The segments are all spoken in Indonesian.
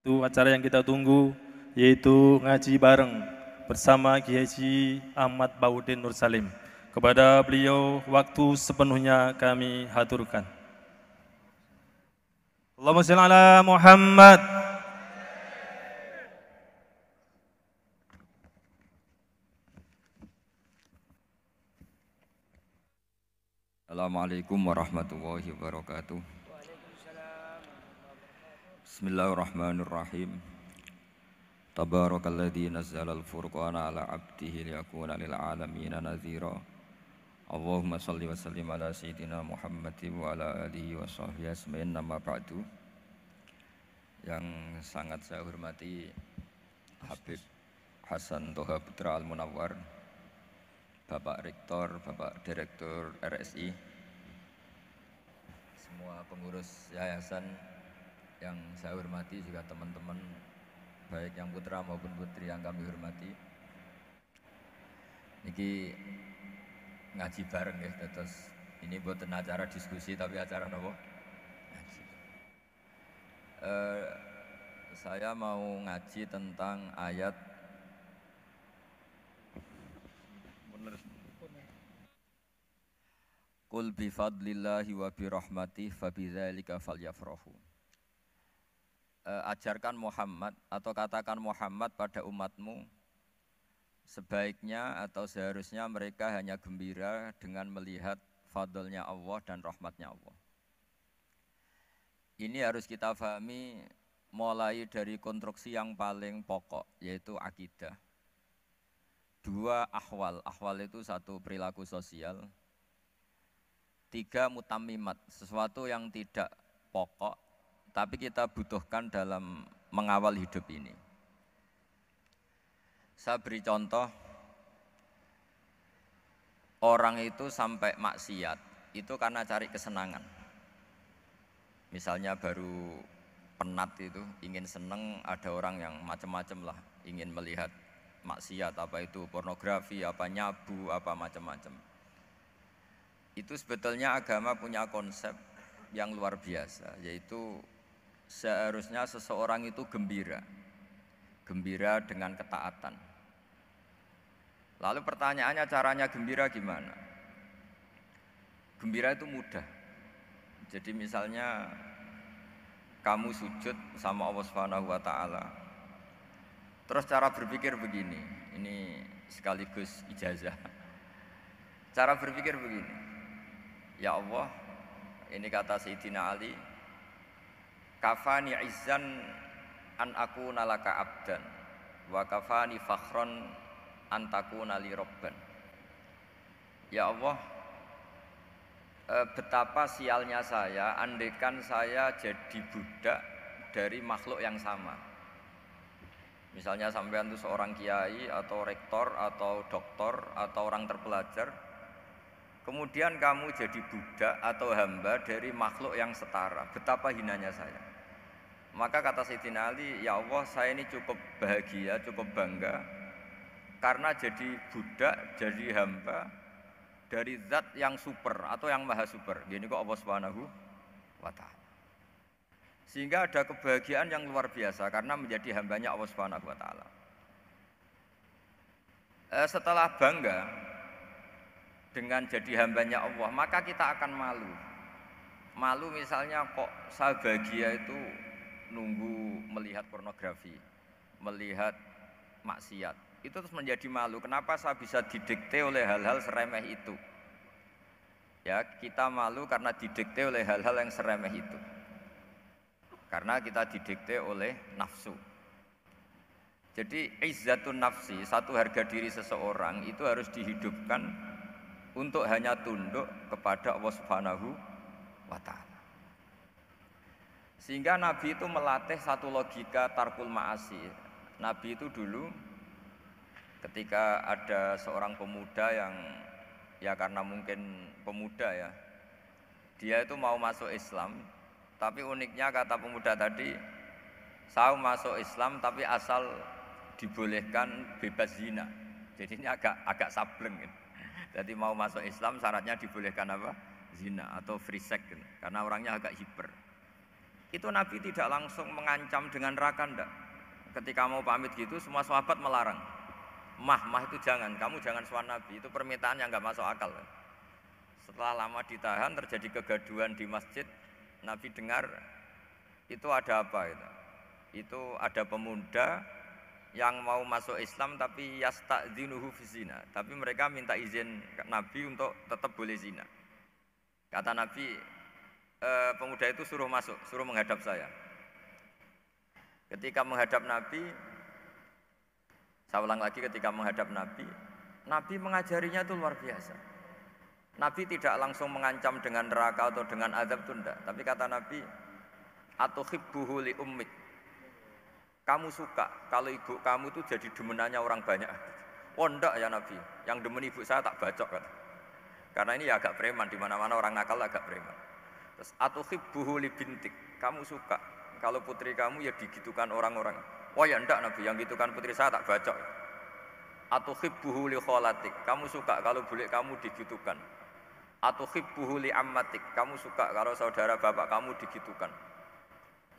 Itu acara yang kita tunggu yaitu ngaji bareng bersama Kiai Ahmad Baudin Nur Salim. Kepada beliau waktu sepenuhnya kami haturkan. Allahumma salli ala Muhammad. Assalamualaikum warahmatullahi wabarakatuh. Bismillahirrahmanirrahim. Tabarakalladzi nazzala al-furqana ala 'abdihi liyakuna lil 'alamin nadhira. Allahumma salli wa sallim ala sayyidina Muhammad wa ala alihi wa sahbihi asma'in nama ba'du. Yang sangat saya hormati Habib Hasan Toha Putra Al-Munawwar Bapak Rektor, Bapak Direktur RSI, semua pengurus yayasan yang saya hormati juga teman-teman baik yang putra maupun putri yang kami hormati. Niki ngaji bareng ya, terus ini buat acara diskusi tapi acara nopo ngaji. Uh, saya mau ngaji tentang ayat Qul bi fadlillahi wa bi rahmatih fa bidzalika falyafrahu. E, ajarkan Muhammad atau katakan Muhammad pada umatmu sebaiknya atau seharusnya mereka hanya gembira dengan melihat fadlnya Allah dan rahmatnya Allah. Ini harus kita pahami mulai dari konstruksi yang paling pokok yaitu akidah. Dua ahwal, ahwal itu satu perilaku sosial, Tiga mutamimat, sesuatu yang tidak pokok, tapi kita butuhkan dalam mengawal hidup ini. Saya beri contoh, orang itu sampai maksiat, itu karena cari kesenangan. Misalnya baru penat itu, ingin seneng, ada orang yang macam-macam lah, ingin melihat maksiat, apa itu pornografi, apa nyabu, apa macam-macam itu sebetulnya agama punya konsep yang luar biasa, yaitu seharusnya seseorang itu gembira, gembira dengan ketaatan. Lalu pertanyaannya caranya gembira gimana? Gembira itu mudah. Jadi misalnya kamu sujud sama Allah Subhanahu wa taala. Terus cara berpikir begini, ini sekaligus ijazah. Cara berpikir begini. Ya Allah, ini kata Sayyidina Ali, kafani izzan an aku nalaka abdan wa kafani fakhron an takuna li robban. Ya Allah, eh, betapa sialnya saya andekan saya jadi budak dari makhluk yang sama. Misalnya sampean itu seorang kiai atau rektor atau doktor atau orang terpelajar, Kemudian kamu jadi budak atau hamba dari makhluk yang setara. Betapa hinanya saya. Maka kata Sayyidina Ali, ya Allah saya ini cukup bahagia, cukup bangga. Karena jadi budak, jadi hamba dari zat yang super atau yang maha super. Gini kok Allah Subhanahu wa ta'ala. Sehingga ada kebahagiaan yang luar biasa karena menjadi hambanya Allah Subhanahu wa ta'ala. Eh, setelah bangga, dengan jadi hambanya Allah, maka kita akan malu. Malu misalnya kok saya bahagia itu nunggu melihat pornografi, melihat maksiat. Itu terus menjadi malu. Kenapa saya bisa didikte oleh hal-hal seremeh itu? Ya, kita malu karena didikte oleh hal-hal yang seremeh itu. Karena kita didikte oleh nafsu. Jadi izzatun nafsi, satu harga diri seseorang itu harus dihidupkan untuk hanya tunduk kepada Allah Subhanahu wa taala. Sehingga Nabi itu melatih satu logika tarkul ma'asi. Nabi itu dulu ketika ada seorang pemuda yang ya karena mungkin pemuda ya, dia itu mau masuk Islam, tapi uniknya kata pemuda tadi, saya masuk Islam tapi asal dibolehkan bebas zina. Jadi ini agak agak sableng gitu. Jadi mau masuk Islam syaratnya dibolehkan apa? Zina atau free sex gitu. karena orangnya agak hiper. Itu Nabi tidak langsung mengancam dengan neraka ndak. Ketika mau pamit gitu semua sahabat melarang. Mah, mah itu jangan, kamu jangan suan Nabi, itu permintaan yang nggak masuk akal. Setelah lama ditahan terjadi kegaduhan di masjid, Nabi dengar itu ada apa itu? Itu ada pemuda yang mau masuk Islam tapi yasta'dzinuhu fi zina. Tapi mereka minta izin Nabi untuk tetap boleh zina. Kata Nabi, e, pemuda itu suruh masuk, suruh menghadap saya. Ketika menghadap Nabi, saya ulang lagi ketika menghadap Nabi, Nabi mengajarinya itu luar biasa. Nabi tidak langsung mengancam dengan neraka atau dengan azab tunda, tapi kata Nabi, atau li ummik kamu suka kalau ibu kamu itu jadi demenannya orang banyak. Oh enggak ya Nabi, yang demen ibu saya tak bacok kan. Karena ini ya agak preman, di mana-mana orang nakal agak preman. Terus atau hibbuhu li bintik, kamu suka kalau putri kamu ya digitukan orang-orang. Oh ya enggak Nabi, yang gitukan putri saya tak bacok. Atau hibbuhu li kholatik, kamu suka kalau bulik kamu digitukan. Atau hibbuhu li ammatik, kamu suka kalau saudara bapak kamu digitukan.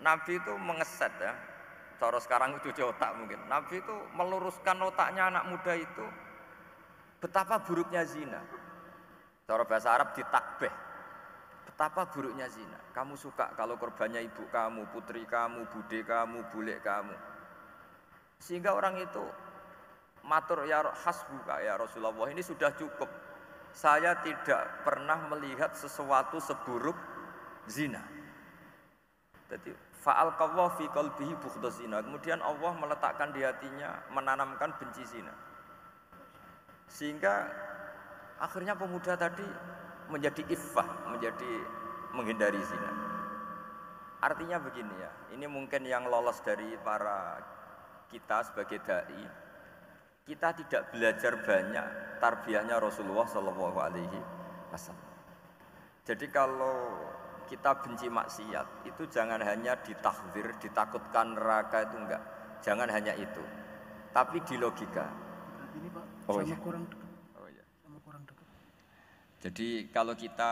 Nabi itu mengeset ya, Cara sekarang cuci otak mungkin. Nabi itu meluruskan otaknya anak muda itu. Betapa buruknya zina. Cara bahasa Arab ditakbeh. Betapa buruknya zina. Kamu suka kalau korbannya ibu kamu, putri kamu, bude kamu, bule kamu. Sehingga orang itu matur ya hasbuka ya Rasulullah ini sudah cukup. Saya tidak pernah melihat sesuatu seburuk zina. Jadi Fa'al fi qalbihi zina. Kemudian Allah meletakkan di hatinya menanamkan benci zina. Sehingga akhirnya pemuda tadi menjadi iffah, menjadi menghindari zina. Artinya begini ya, ini mungkin yang lolos dari para kita sebagai dai, kita tidak belajar banyak tarbiyahnya Rasulullah Shallallahu Alaihi Wasallam. Jadi kalau kita benci maksiat itu jangan hanya ditahdir, ditakutkan neraka itu enggak. Jangan hanya itu. Tapi di logika. Ini Pak, oh, sama iya. kurang dekat. Oh iya. Sama kurang dekat. Jadi kalau kita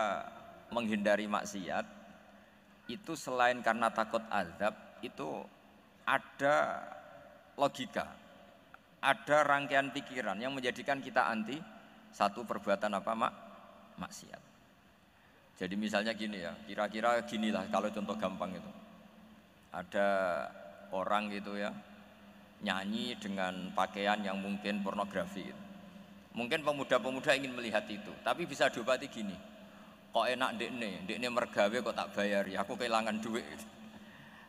menghindari maksiat itu selain karena takut azab itu ada logika. Ada rangkaian pikiran yang menjadikan kita anti satu perbuatan apa mak maksiat. Jadi misalnya gini ya, kira-kira ginilah kalau contoh gampang itu. Ada orang gitu ya, nyanyi dengan pakaian yang mungkin pornografi gitu. Mungkin pemuda-pemuda ingin melihat itu, tapi bisa diobati gini. Kok enak dekne, dekne mergawe kok tak bayar ya, aku kehilangan duit.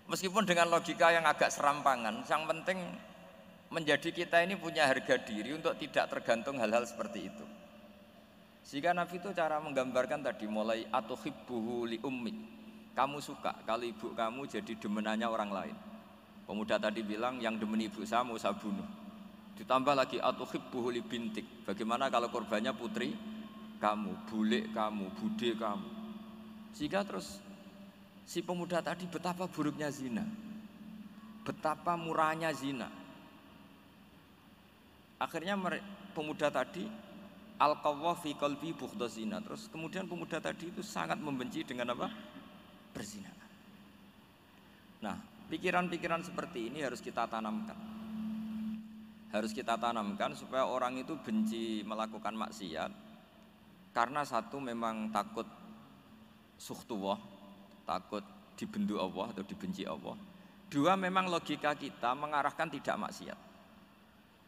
Meskipun dengan logika yang agak serampangan, yang penting menjadi kita ini punya harga diri untuk tidak tergantung hal-hal seperti itu. Sehingga Nabi itu cara menggambarkan tadi mulai atau hibbuhu li ummik. Kamu suka kalau ibu kamu jadi demenannya orang lain. Pemuda tadi bilang yang demen ibu saya mau saya bunuh. Ditambah lagi atau hibbuhu li bintik. Bagaimana kalau korbannya putri kamu, bule kamu, bude kamu. Sehingga terus si pemuda tadi betapa buruknya zina. Betapa murahnya zina. Akhirnya pemuda tadi al fi qalbi zina. Terus kemudian pemuda tadi itu sangat membenci dengan apa? Berzina. Nah, pikiran-pikiran seperti ini harus kita tanamkan. Harus kita tanamkan supaya orang itu benci melakukan maksiat karena satu memang takut suhtuwah, takut dibendu Allah atau dibenci Allah. Dua memang logika kita mengarahkan tidak maksiat.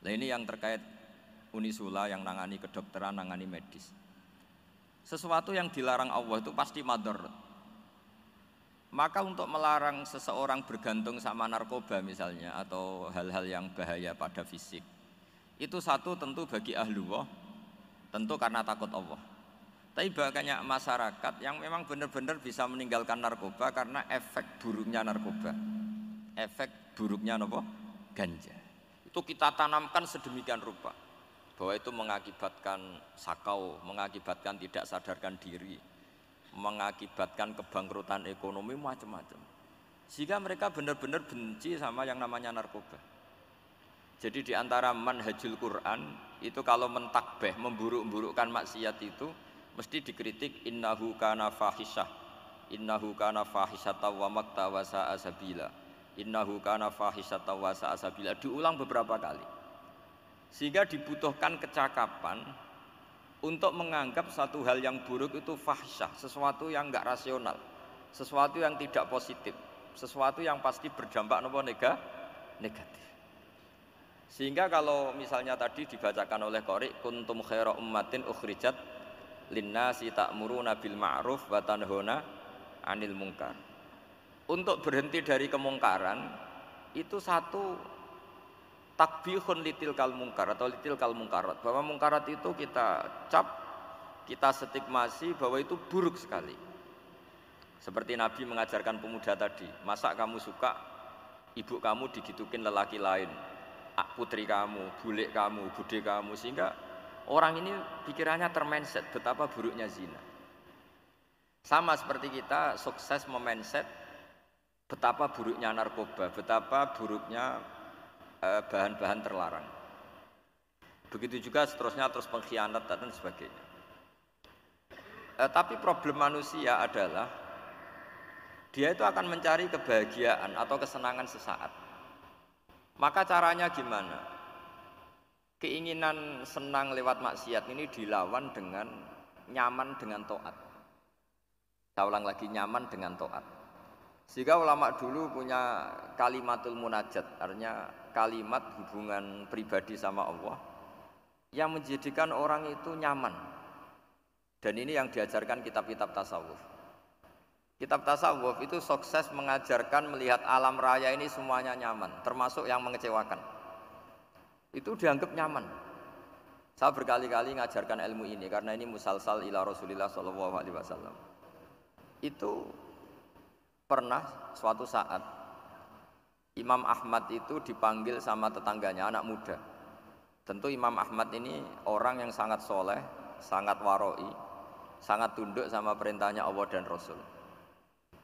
Nah ini yang terkait Unisula yang nangani kedokteran, nangani medis. Sesuatu yang dilarang Allah itu pasti mador. Maka untuk melarang seseorang bergantung sama narkoba misalnya atau hal-hal yang bahaya pada fisik, itu satu tentu bagi Allah, tentu karena takut Allah. Tapi banyak masyarakat yang memang benar-benar bisa meninggalkan narkoba karena efek buruknya narkoba, efek buruknya nopo ganja. Itu kita tanamkan sedemikian rupa bahwa itu mengakibatkan sakau, mengakibatkan tidak sadarkan diri, mengakibatkan kebangkrutan ekonomi macam-macam. Sehingga mereka benar-benar benci sama yang namanya narkoba. Jadi di antara manhajul Quran itu kalau mentakbeh, memburuk-burukkan maksiat itu mesti dikritik innahu kana fahisyah. innahu kana fahisata wa makta wa sa'a sabila innahu kana fahisata wa sa'a sabila diulang beberapa kali sehingga dibutuhkan kecakapan untuk menganggap satu hal yang buruk itu fahsyah, sesuatu yang enggak rasional, sesuatu yang tidak positif, sesuatu yang pasti berdampak nopo nega, negatif. Sehingga kalau misalnya tadi dibacakan oleh Qori kuntum khaira ummatin ukhrijat linnasi ta'muruna bil ma'ruf wa tanhuna 'anil munkar. Untuk berhenti dari kemungkaran itu satu takbihun litil kal mungkar atau litil kal mungkarat bahwa mungkarat itu kita cap kita stigmasi bahwa itu buruk sekali seperti Nabi mengajarkan pemuda tadi masa kamu suka ibu kamu digitukin lelaki lain putri kamu, bulik kamu, bude kamu sehingga orang ini pikirannya termenset betapa buruknya zina sama seperti kita sukses memenset betapa buruknya narkoba, betapa buruknya Eh, bahan-bahan terlarang. Begitu juga seterusnya terus pengkhianat dan sebagainya. Eh, tapi problem manusia adalah dia itu akan mencari kebahagiaan atau kesenangan sesaat. Maka caranya gimana? Keinginan senang lewat maksiat ini dilawan dengan nyaman dengan toat. Saya ulang lagi nyaman dengan toat. Sehingga ulama dulu punya kalimatul munajat, artinya kalimat hubungan pribadi sama Allah yang menjadikan orang itu nyaman. Dan ini yang diajarkan kitab-kitab tasawuf. Kitab tasawuf itu sukses mengajarkan melihat alam raya ini semuanya nyaman, termasuk yang mengecewakan. Itu dianggap nyaman. Saya berkali-kali mengajarkan ilmu ini karena ini musalsal ila Rasulillah Shallallahu Alaihi Wasallam. Itu pernah suatu saat Imam Ahmad itu dipanggil sama tetangganya anak muda. Tentu Imam Ahmad ini orang yang sangat soleh, sangat waroi, sangat tunduk sama perintahnya Allah dan Rasul.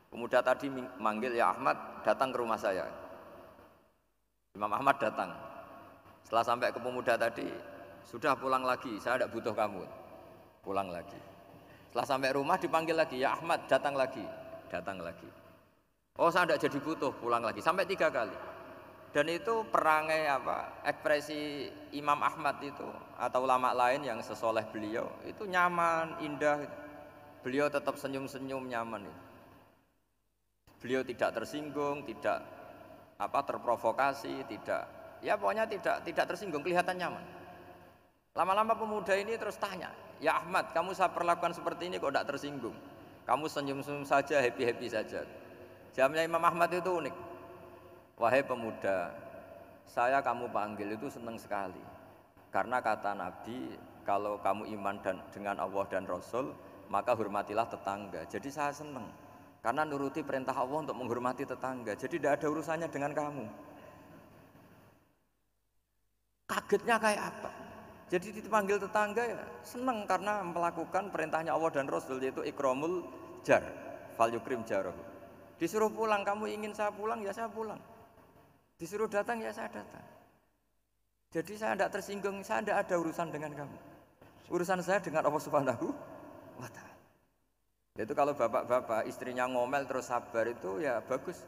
Pemuda tadi manggil ya Ahmad datang ke rumah saya. Imam Ahmad datang. Setelah sampai ke pemuda tadi, sudah pulang lagi, saya tidak butuh kamu. Pulang lagi. Setelah sampai rumah dipanggil lagi, ya Ahmad datang lagi, datang lagi. Oh saya tidak jadi butuh pulang lagi sampai tiga kali. Dan itu perangai apa ekspresi Imam Ahmad itu atau ulama lain yang sesoleh beliau itu nyaman, indah. Beliau tetap senyum-senyum nyaman itu. Beliau tidak tersinggung, tidak apa terprovokasi, tidak ya pokoknya tidak tidak tersinggung, kelihatan nyaman. Lama-lama pemuda ini terus tanya, ya Ahmad, kamu saya perlakukan seperti ini kok tidak tersinggung? Kamu senyum-senyum saja, happy-happy saja. Jamnya Imam Ahmad itu unik. Wahai pemuda, saya kamu panggil itu senang sekali. Karena kata Nabi, kalau kamu iman dan dengan Allah dan Rasul, maka hormatilah tetangga. Jadi saya senang. Karena nuruti perintah Allah untuk menghormati tetangga. Jadi tidak ada urusannya dengan kamu. Kagetnya kayak apa? Jadi dipanggil tetangga ya senang karena melakukan perintahnya Allah dan Rasul yaitu ikromul jar, fal yukrim jarahu. Disuruh pulang, kamu ingin saya pulang, ya saya pulang. Disuruh datang, ya saya datang. Jadi saya tidak tersinggung, saya tidak ada urusan dengan kamu. Urusan saya dengan Allah Subhanahu wa taala. Itu kalau bapak-bapak istrinya ngomel terus sabar itu ya bagus.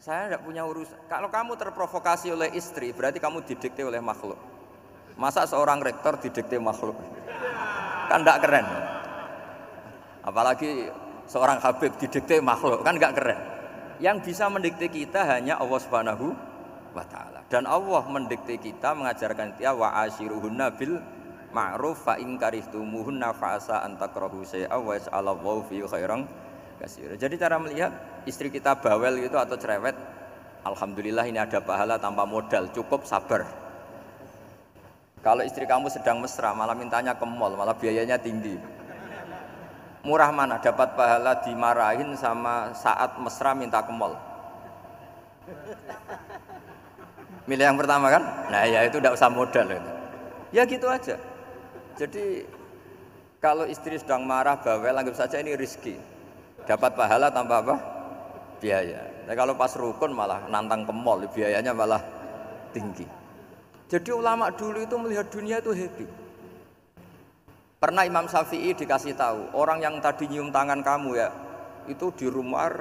Saya tidak punya urusan. Kalau kamu terprovokasi oleh istri, berarti kamu didikte oleh makhluk. Masa seorang rektor didikte makhluk? Kan tidak keren. Apalagi seorang Habib didikte makhluk kan nggak keren. Yang bisa mendikte kita hanya Allah Subhanahu wa taala. Dan Allah mendikte kita mengajarkan dia wa ashiruhunna bil ma'ruf fa in karihtumuhunna fa asa an takrahu wa yas'alallahu fi khairan kasir. Jadi cara melihat istri kita bawel gitu atau cerewet, alhamdulillah ini ada pahala tanpa modal, cukup sabar. Kalau istri kamu sedang mesra malah mintanya ke mall, malah biayanya tinggi. Murah mana? Dapat pahala dimarahin sama saat mesra minta ke mall. Milih yang pertama kan? Nah ya itu tidak usah modal itu. Ya gitu aja. Jadi kalau istri sedang marah bawel anggap saja ini rizki dapat pahala tanpa apa biaya nah, kalau pas rukun malah nantang ke mall biayanya malah tinggi jadi ulama dulu itu melihat dunia itu happy Pernah Imam Syafi'i dikasih tahu, orang yang tadi nyium tangan kamu ya, itu di rumah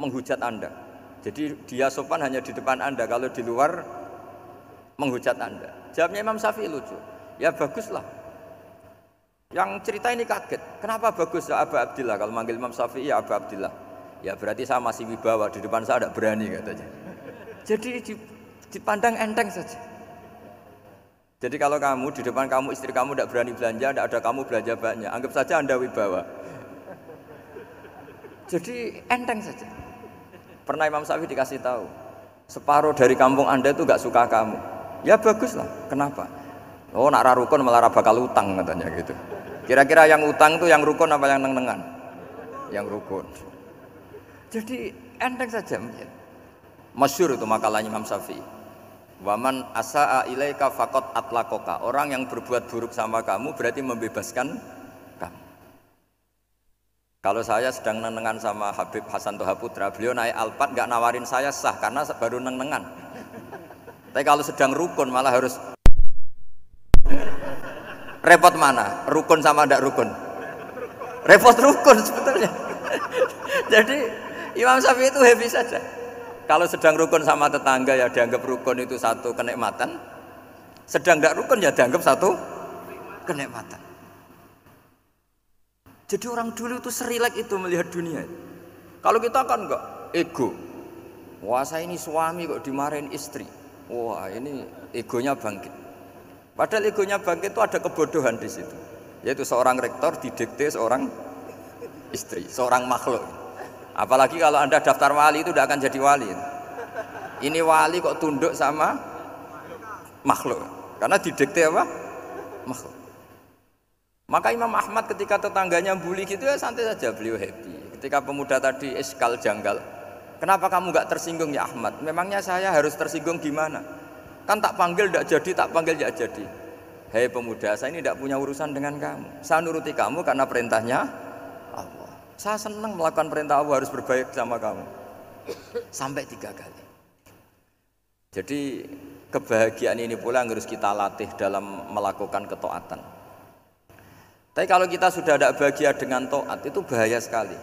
menghujat Anda. Jadi dia sopan hanya di depan Anda, kalau di luar menghujat Anda. Jawabnya Imam Syafi'i lucu. Ya baguslah. Yang cerita ini kaget. Kenapa bagus ya Abu Abdillah? Kalau manggil Imam Syafi'i ya Abu Abdillah. Ya berarti saya masih wibawa, di depan saya tidak berani katanya. Jadi dipandang enteng saja. Jadi kalau kamu di depan kamu istri kamu tidak berani belanja, tidak ada kamu belanja banyak, anggap saja anda wibawa. Jadi enteng saja. Pernah Imam Syafi'i dikasih tahu, separuh dari kampung anda itu nggak suka kamu. Ya bagus lah. Kenapa? Oh nak rarukun malah bakal utang katanya gitu. Kira-kira yang utang itu yang rukun apa yang neng-nengan? Yang rukun. Jadi enteng saja. Masyur itu makalahnya Imam Syafi'i. Waman asa'a ilaika fakot atlakoka. Orang yang berbuat buruk sama kamu berarti membebaskan kamu. Kalau saya sedang nenengan sama Habib Hasan Toha Putra, beliau naik Alphard nggak nawarin saya sah karena baru nenengan. Tapi kalau sedang rukun malah harus repot mana? Rukun sama tidak rukun? Repot rukun sebetulnya. Jadi Imam Syafi'i itu happy saja. Kalau sedang rukun sama tetangga ya dianggap rukun itu satu kenikmatan. Sedang tidak rukun ya dianggap satu kenikmatan. Jadi orang dulu itu serilek itu melihat dunia. Kalau kita kan enggak ego. Wah saya ini suami kok dimarahin istri. Wah ini egonya bangkit. Padahal egonya bangkit itu ada kebodohan di situ. Yaitu seorang rektor didikte seorang istri, seorang makhluk. Apalagi kalau Anda daftar wali itu tidak akan jadi wali. Ini wali kok tunduk sama makhluk. Karena didikte apa? Makhluk. Maka Imam Ahmad ketika tetangganya bully gitu ya santai saja beliau happy. Ketika pemuda tadi eskal janggal, kenapa kamu nggak tersinggung ya Ahmad? Memangnya saya harus tersinggung gimana? Kan tak panggil tidak jadi, tak panggil tidak jadi. Hei pemuda, saya ini tidak punya urusan dengan kamu. Saya nuruti kamu karena perintahnya saya senang melakukan perintah Allah harus berbaik sama kamu. Sampai tiga kali. Jadi kebahagiaan ini pula yang harus kita latih dalam melakukan ketaatan. Tapi kalau kita sudah tidak bahagia dengan toat itu bahaya sekali.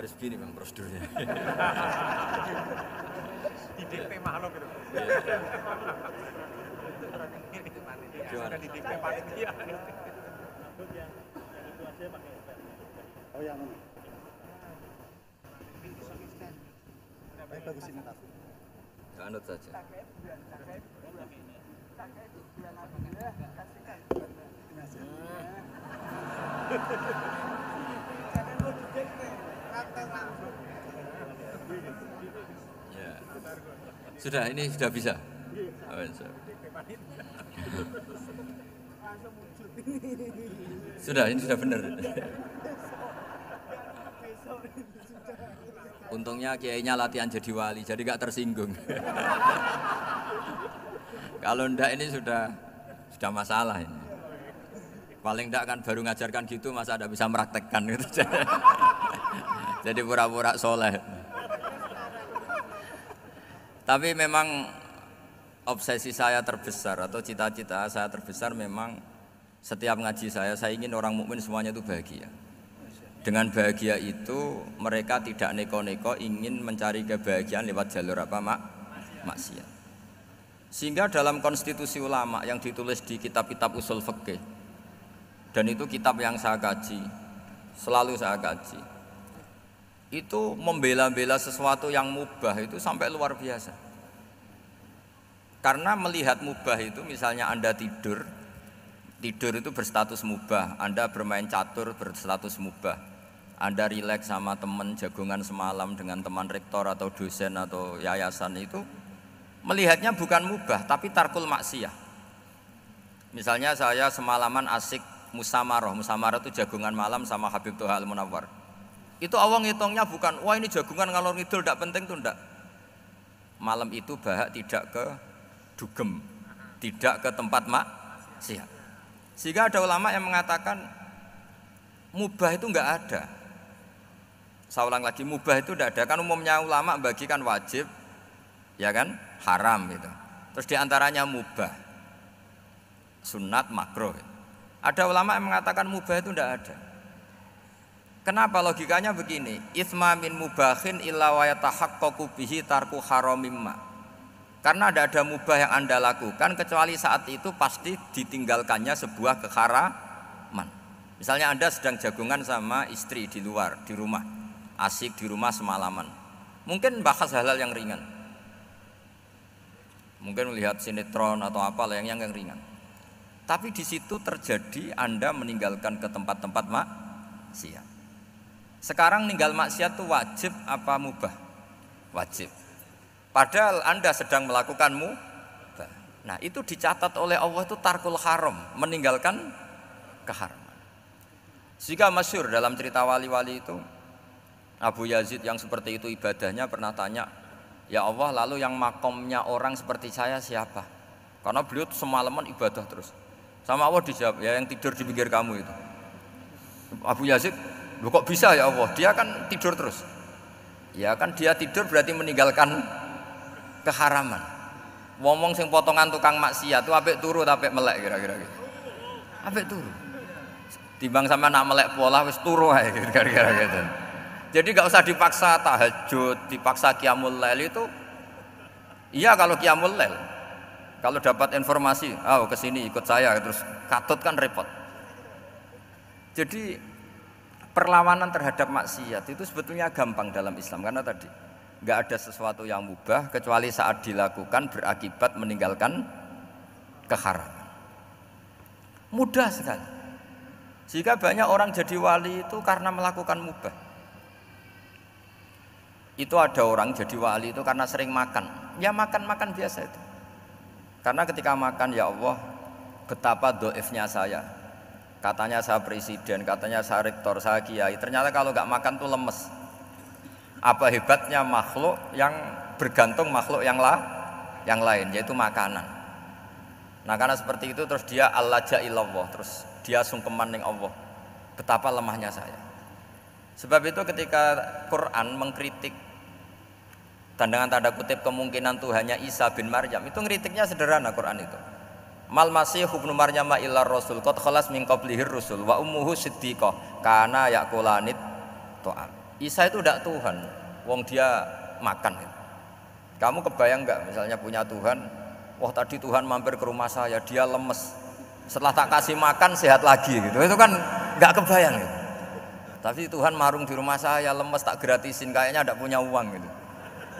Harus begini bang prosedurnya. Di DP makhluk gitu gimana? Di DP panitia oh yang bagus ini Anut saja. Ya. Sudah, ini sudah bisa. Sudah, ini sudah benar. Untungnya kiainya latihan jadi wali, jadi gak tersinggung. Kalau ndak ini sudah sudah masalah ini. Paling ndak kan baru ngajarkan gitu masa ada bisa meraktekkan gitu. Jadi pura-pura soleh. Tapi memang obsesi saya terbesar atau cita-cita saya terbesar memang setiap ngaji saya saya ingin orang mukmin semuanya itu bahagia. Dengan bahagia itu mereka tidak neko-neko ingin mencari kebahagiaan lewat jalur apa mak maksiat. Sehingga dalam konstitusi ulama yang ditulis di kitab-kitab usul fikih dan itu kitab yang saya kaji, selalu saya kaji itu membela-bela sesuatu yang mubah itu sampai luar biasa. Karena melihat mubah itu misalnya Anda tidur, tidur itu berstatus mubah, Anda bermain catur berstatus mubah. Anda rileks sama teman jagungan semalam dengan teman rektor atau dosen atau yayasan itu melihatnya bukan mubah tapi tarkul maksiyah. Misalnya saya semalaman asik musamaroh, musamaroh itu jagungan malam sama Habib Tuhan Al-Munawwar itu awang ngitungnya bukan, wah ini jagungan ngalor ngidul tidak penting tuh ndak. Malam itu bahak tidak ke dugem, tidak ke tempat mak siap. Sehingga ada ulama yang mengatakan mubah itu enggak ada. Saya ulang lagi, mubah itu tidak ada. Kan umumnya ulama bagikan wajib, ya kan, haram gitu. Terus di antaranya mubah, sunat, makro. Ada ulama yang mengatakan mubah itu tidak ada. Kenapa logikanya begini? Ithma min mubahin illa wa tarku haramimma. Karena tidak ada mubah yang Anda lakukan kecuali saat itu pasti ditinggalkannya sebuah keharaman. Misalnya Anda sedang jagungan sama istri di luar, di rumah. Asik di rumah semalaman. Mungkin bahas hal-hal yang ringan. Mungkin melihat sinetron atau apa yang yang ringan. Tapi di situ terjadi Anda meninggalkan ke tempat-tempat maksiat. Sekarang ninggal maksiat itu wajib apa mubah? Wajib. Padahal Anda sedang melakukan mubah. Nah, itu dicatat oleh Allah itu tarkul haram, meninggalkan keharaman. Jika masyur dalam cerita wali-wali itu Abu Yazid yang seperti itu ibadahnya pernah tanya, "Ya Allah, lalu yang makomnya orang seperti saya siapa?" Karena beliau semalaman ibadah terus. Sama Allah dijawab, "Ya yang tidur di pinggir kamu itu." Abu Yazid Loh kok bisa ya Allah? Dia kan tidur terus. Ya kan dia tidur berarti meninggalkan keharaman. Ngomong sing potongan tukang maksiat tuh apik turu tapi melek kira-kira gitu. Apik turu. Timbang sama nak melek pola wis turu ae kira-kira gitu. Jadi gak usah dipaksa tahajud, dipaksa qiyamul lail itu Iya kalau qiyamul lail. Kalau dapat informasi, oh ke sini ikut saya terus katut kan repot. Jadi perlawanan terhadap maksiat itu sebetulnya gampang dalam Islam karena tadi nggak ada sesuatu yang mubah kecuali saat dilakukan berakibat meninggalkan keharaman. Mudah sekali. Jika banyak orang jadi wali itu karena melakukan mubah. Itu ada orang jadi wali itu karena sering makan. Ya makan-makan biasa itu. Karena ketika makan ya Allah betapa doifnya saya Katanya saya presiden, katanya saya rektor, saya kiai. Ternyata kalau nggak makan tuh lemes. Apa hebatnya makhluk yang bergantung makhluk yang lah, yang lain, yaitu makanan. Nah karena seperti itu terus dia Allah jailallah, terus dia sungkeman ning Allah. Betapa lemahnya saya. Sebab itu ketika Quran mengkritik dan dengan tanda kutip kemungkinan Tuhannya Isa bin Maryam itu ngeritiknya sederhana Quran itu. Mal masih ibnu Maryam illa rasul qad khalas min qablihi rusul wa ummuhu siddiqah kana yakulanit to'am. Isa itu tidak Tuhan, wong dia makan. Kamu kebayang nggak misalnya punya Tuhan, wah tadi Tuhan mampir ke rumah saya, dia lemes. Setelah tak kasih makan sehat lagi gitu. Itu kan nggak kebayang gitu. Tapi Tuhan marung di rumah saya lemes tak gratisin kayaknya tidak punya uang gitu.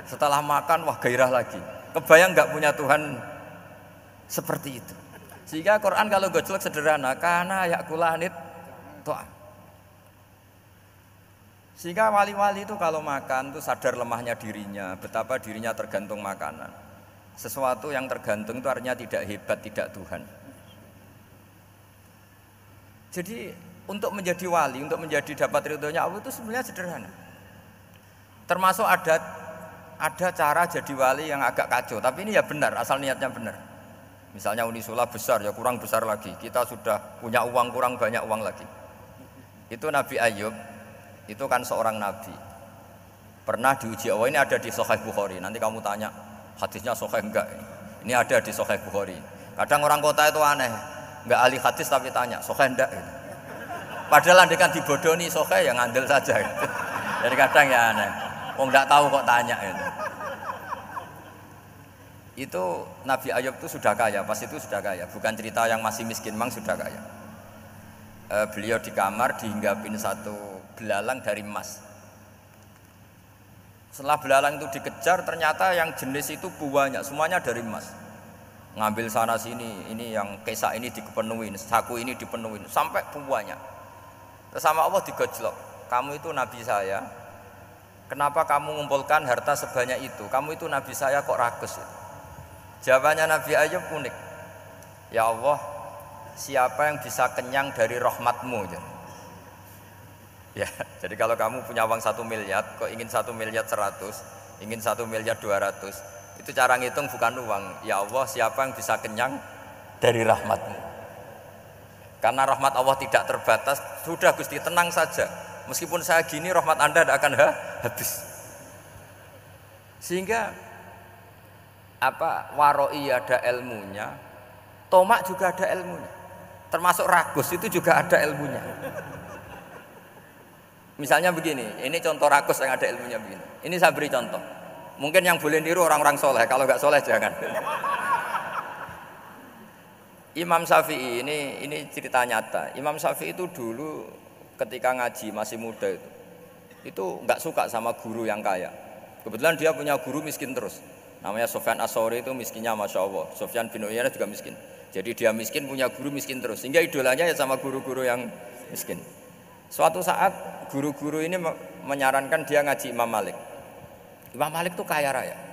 Setelah makan wah gairah lagi. Kebayang nggak punya Tuhan seperti itu. Sehingga Quran kalau gojlok sederhana, karena ya kulanit toa. Sehingga wali-wali itu kalau makan itu sadar lemahnya dirinya, betapa dirinya tergantung makanan. Sesuatu yang tergantung itu artinya tidak hebat, tidak Tuhan. Jadi untuk menjadi wali, untuk menjadi dapat ridhonya Allah itu sebenarnya sederhana. Termasuk ada ada cara jadi wali yang agak kacau, tapi ini ya benar, asal niatnya benar. Misalnya Unisula besar ya kurang besar lagi. Kita sudah punya uang kurang banyak uang lagi. Itu Nabi Ayub itu kan seorang nabi. Pernah diuji Allah ini ada di Sahih Bukhari. Nanti kamu tanya hadisnya Sahih enggak? Ini ada di Sahih Bukhari. Kadang orang kota itu aneh, enggak ahli hadis tapi tanya Sahih enggak? Padahal kan dibodoni Sahih yang ngandel saja. Jadi kadang ya aneh. Wong enggak tahu kok tanya gitu itu Nabi Ayub itu sudah kaya, pas itu sudah kaya, bukan cerita yang masih miskin, memang sudah kaya. E, beliau di kamar dihinggapin satu belalang dari emas. Setelah belalang itu dikejar, ternyata yang jenis itu buahnya, semuanya dari emas. Ngambil sana sini, ini yang kesa ini dipenuhin, saku ini dipenuhin, sampai buahnya. Terus sama Allah digojlok, kamu itu Nabi saya, kenapa kamu mengumpulkan harta sebanyak itu? Kamu itu Nabi saya kok rakus? Itu? Jawabannya Nabi Ayub unik. Ya Allah, siapa yang bisa kenyang dari rahmatmu? Ya, jadi kalau kamu punya uang satu miliar, kok ingin satu miliar seratus, ingin satu miliar dua ratus, itu cara ngitung bukan uang. Ya Allah, siapa yang bisa kenyang dari rahmatmu? Karena rahmat Allah tidak terbatas, sudah Gusti tenang saja. Meskipun saya gini, rahmat Anda tidak akan ha habis. Sehingga apa waroi ada ilmunya, tomak juga ada ilmunya. Termasuk ragus itu juga ada ilmunya. Misalnya begini, ini contoh rakus yang ada ilmunya begini. Ini saya beri contoh. Mungkin yang boleh niru orang-orang soleh, kalau nggak soleh jangan. Imam Syafi'i ini ini cerita nyata. Imam Syafi'i itu dulu ketika ngaji masih muda itu itu nggak suka sama guru yang kaya. Kebetulan dia punya guru miskin terus. Namanya Sofyan Asori itu miskinnya masya Allah. Sofyan bin Uyainah juga miskin. Jadi dia miskin punya guru miskin terus. Sehingga idolanya ya sama guru-guru yang miskin. Suatu saat guru-guru ini menyarankan dia ngaji Imam Malik. Imam Malik itu kaya raya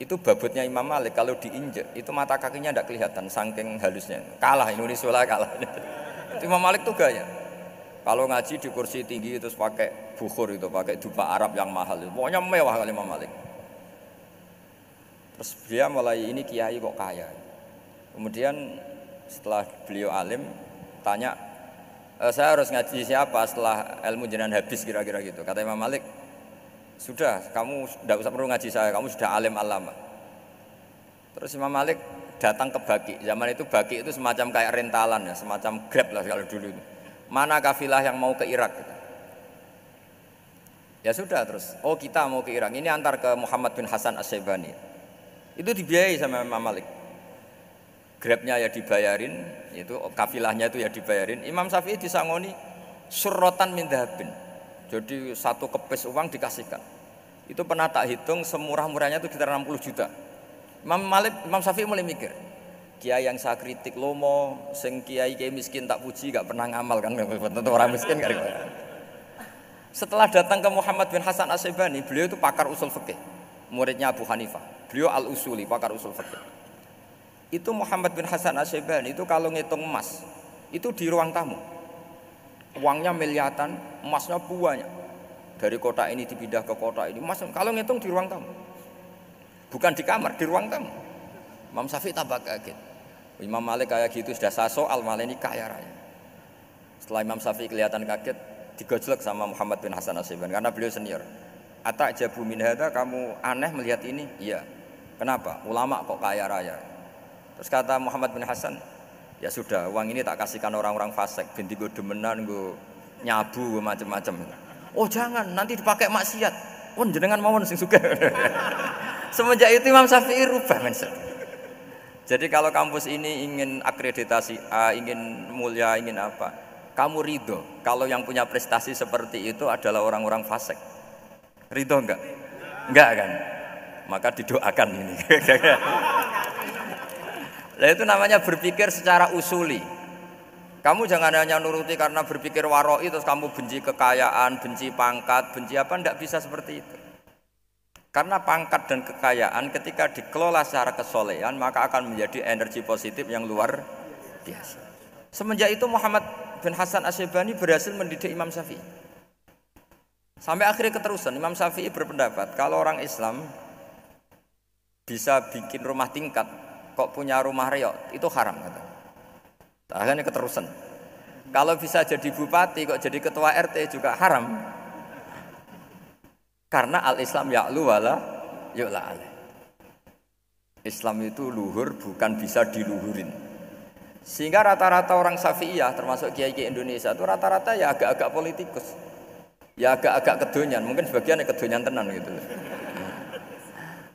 itu babutnya Imam Malik kalau diinjek itu mata kakinya tidak kelihatan saking halusnya kalah Indonesia lah kalah itu Imam Malik tuh gaya kalau ngaji di kursi tinggi itu pakai bukhur itu pakai dupa Arab yang mahal pokoknya mewah kali Imam Malik terus dia mulai ini kiai kok kaya kemudian setelah beliau alim tanya e, saya harus ngaji siapa setelah ilmu jenengan habis kira-kira gitu kata Imam Malik sudah, kamu tidak usah perlu ngaji saya, kamu sudah alim alama. Terus Imam Malik datang ke Baki. Zaman itu Baki itu semacam kayak rentalan ya, semacam grab lah kalau dulu itu. Mana kafilah yang mau ke Irak? Gitu. Ya sudah terus. Oh kita mau ke Irak. Ini antar ke Muhammad bin Hasan Asyibani. Itu dibiayai sama Imam Malik. Grabnya ya dibayarin, itu kafilahnya itu ya dibayarin. Imam Syafi'i disangoni surrotan min dahabin jadi satu kepes uang dikasihkan. Itu pernah tak hitung semurah-murahnya itu sekitar 60 juta. Imam Malik, Imam Syafi'i mulai mikir, kiai yang saya kritik lomo, sing kiai kiai miskin tak puji, gak pernah ngamal kan, tentu orang miskin gak Setelah datang ke Muhammad bin Hasan Asyibani, beliau itu pakar usul fikih, muridnya Abu Hanifah. Beliau al usuli, pakar usul fikih. Itu Muhammad bin Hasan Asyibani itu kalau ngitung emas, itu di ruang tamu. Uangnya miliatan, emasnya banyak. Dari kota ini dipindah ke kota ini. Mas, kalau ngitung di ruang tamu. Bukan di kamar, di ruang tamu. Imam Syafi'i tambah kaget. Imam Malik kayak gitu sudah saya soal malah ini kaya raya. Setelah Imam Syafi'i kelihatan kaget, digojlek sama Muhammad bin Hasan Asyibani karena beliau senior. Atak jabu min kamu aneh melihat ini? Iya. Kenapa? Ulama kok kaya raya. Terus kata Muhammad bin Hasan, ya sudah uang ini tak kasihkan orang-orang fasik binti gue demenan gue nyabu gue macem-macem oh jangan nanti dipakai maksiat oh jenengan mau sing suka semenjak itu Imam Syafi'i rubah mindset jadi kalau kampus ini ingin akreditasi ingin mulia, ingin apa, kamu ridho. Kalau yang punya prestasi seperti itu adalah orang-orang fasik. Ridho enggak? Enggak kan? Maka didoakan ini. Nah itu namanya berpikir secara usuli. Kamu jangan hanya nuruti karena berpikir waroi terus kamu benci kekayaan, benci pangkat, benci apa, tidak bisa seperti itu. Karena pangkat dan kekayaan ketika dikelola secara kesolehan maka akan menjadi energi positif yang luar biasa. Semenjak itu Muhammad bin Hasan Asyibani berhasil mendidik Imam Syafi'i. Sampai akhirnya keterusan Imam Syafi'i berpendapat kalau orang Islam bisa bikin rumah tingkat kok punya rumah reok itu haram kata. Akhirnya keterusan. Kalau bisa jadi bupati kok jadi ketua RT juga haram. Karena al-Islam ya'lu wala yu'la alaih. Islam itu luhur bukan bisa diluhurin. Sehingga rata-rata orang Syafi'iyah termasuk kiai-kiai Indonesia itu rata-rata ya agak-agak politikus. Ya agak-agak kedonyan, mungkin sebagian kedonyan tenan gitu.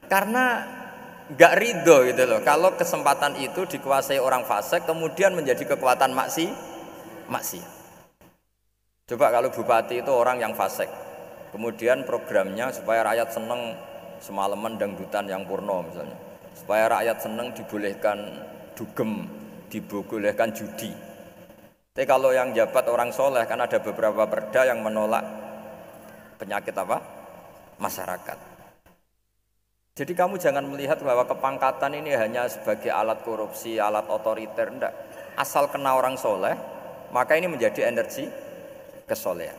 Karena nggak ridho gitu loh. Kalau kesempatan itu dikuasai orang fasik kemudian menjadi kekuatan maksi maksi. Coba kalau bupati itu orang yang fasik kemudian programnya supaya rakyat seneng semalaman dangdutan yang purno misalnya. Supaya rakyat seneng dibolehkan dugem dibolehkan judi. Tapi kalau yang jabat orang soleh kan ada beberapa perda yang menolak penyakit apa masyarakat jadi kamu jangan melihat bahwa kepangkatan ini hanya sebagai alat korupsi, alat otoriter, enggak. Asal kena orang soleh, maka ini menjadi energi kesolehan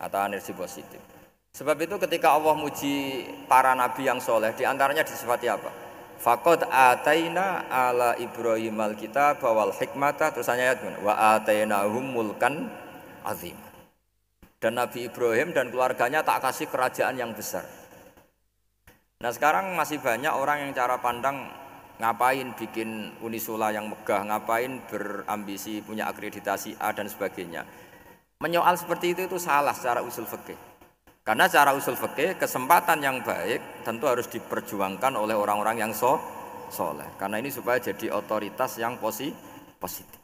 atau energi positif. Sebab itu ketika Allah muji para nabi yang soleh, di antaranya disifati apa? Fakod ataina ala Ibrahim alkitab wal hikmata terus ayat wa atainahum mulkan azim. Dan Nabi Ibrahim dan keluarganya tak kasih kerajaan yang besar. Nah sekarang masih banyak orang yang cara pandang ngapain bikin Unisula yang megah, ngapain berambisi punya akreditasi A dan sebagainya. Menyoal seperti itu itu salah secara usul fikih. Karena secara usul fikih kesempatan yang baik tentu harus diperjuangkan oleh orang-orang yang so soleh. Karena ini supaya jadi otoritas yang posi positif.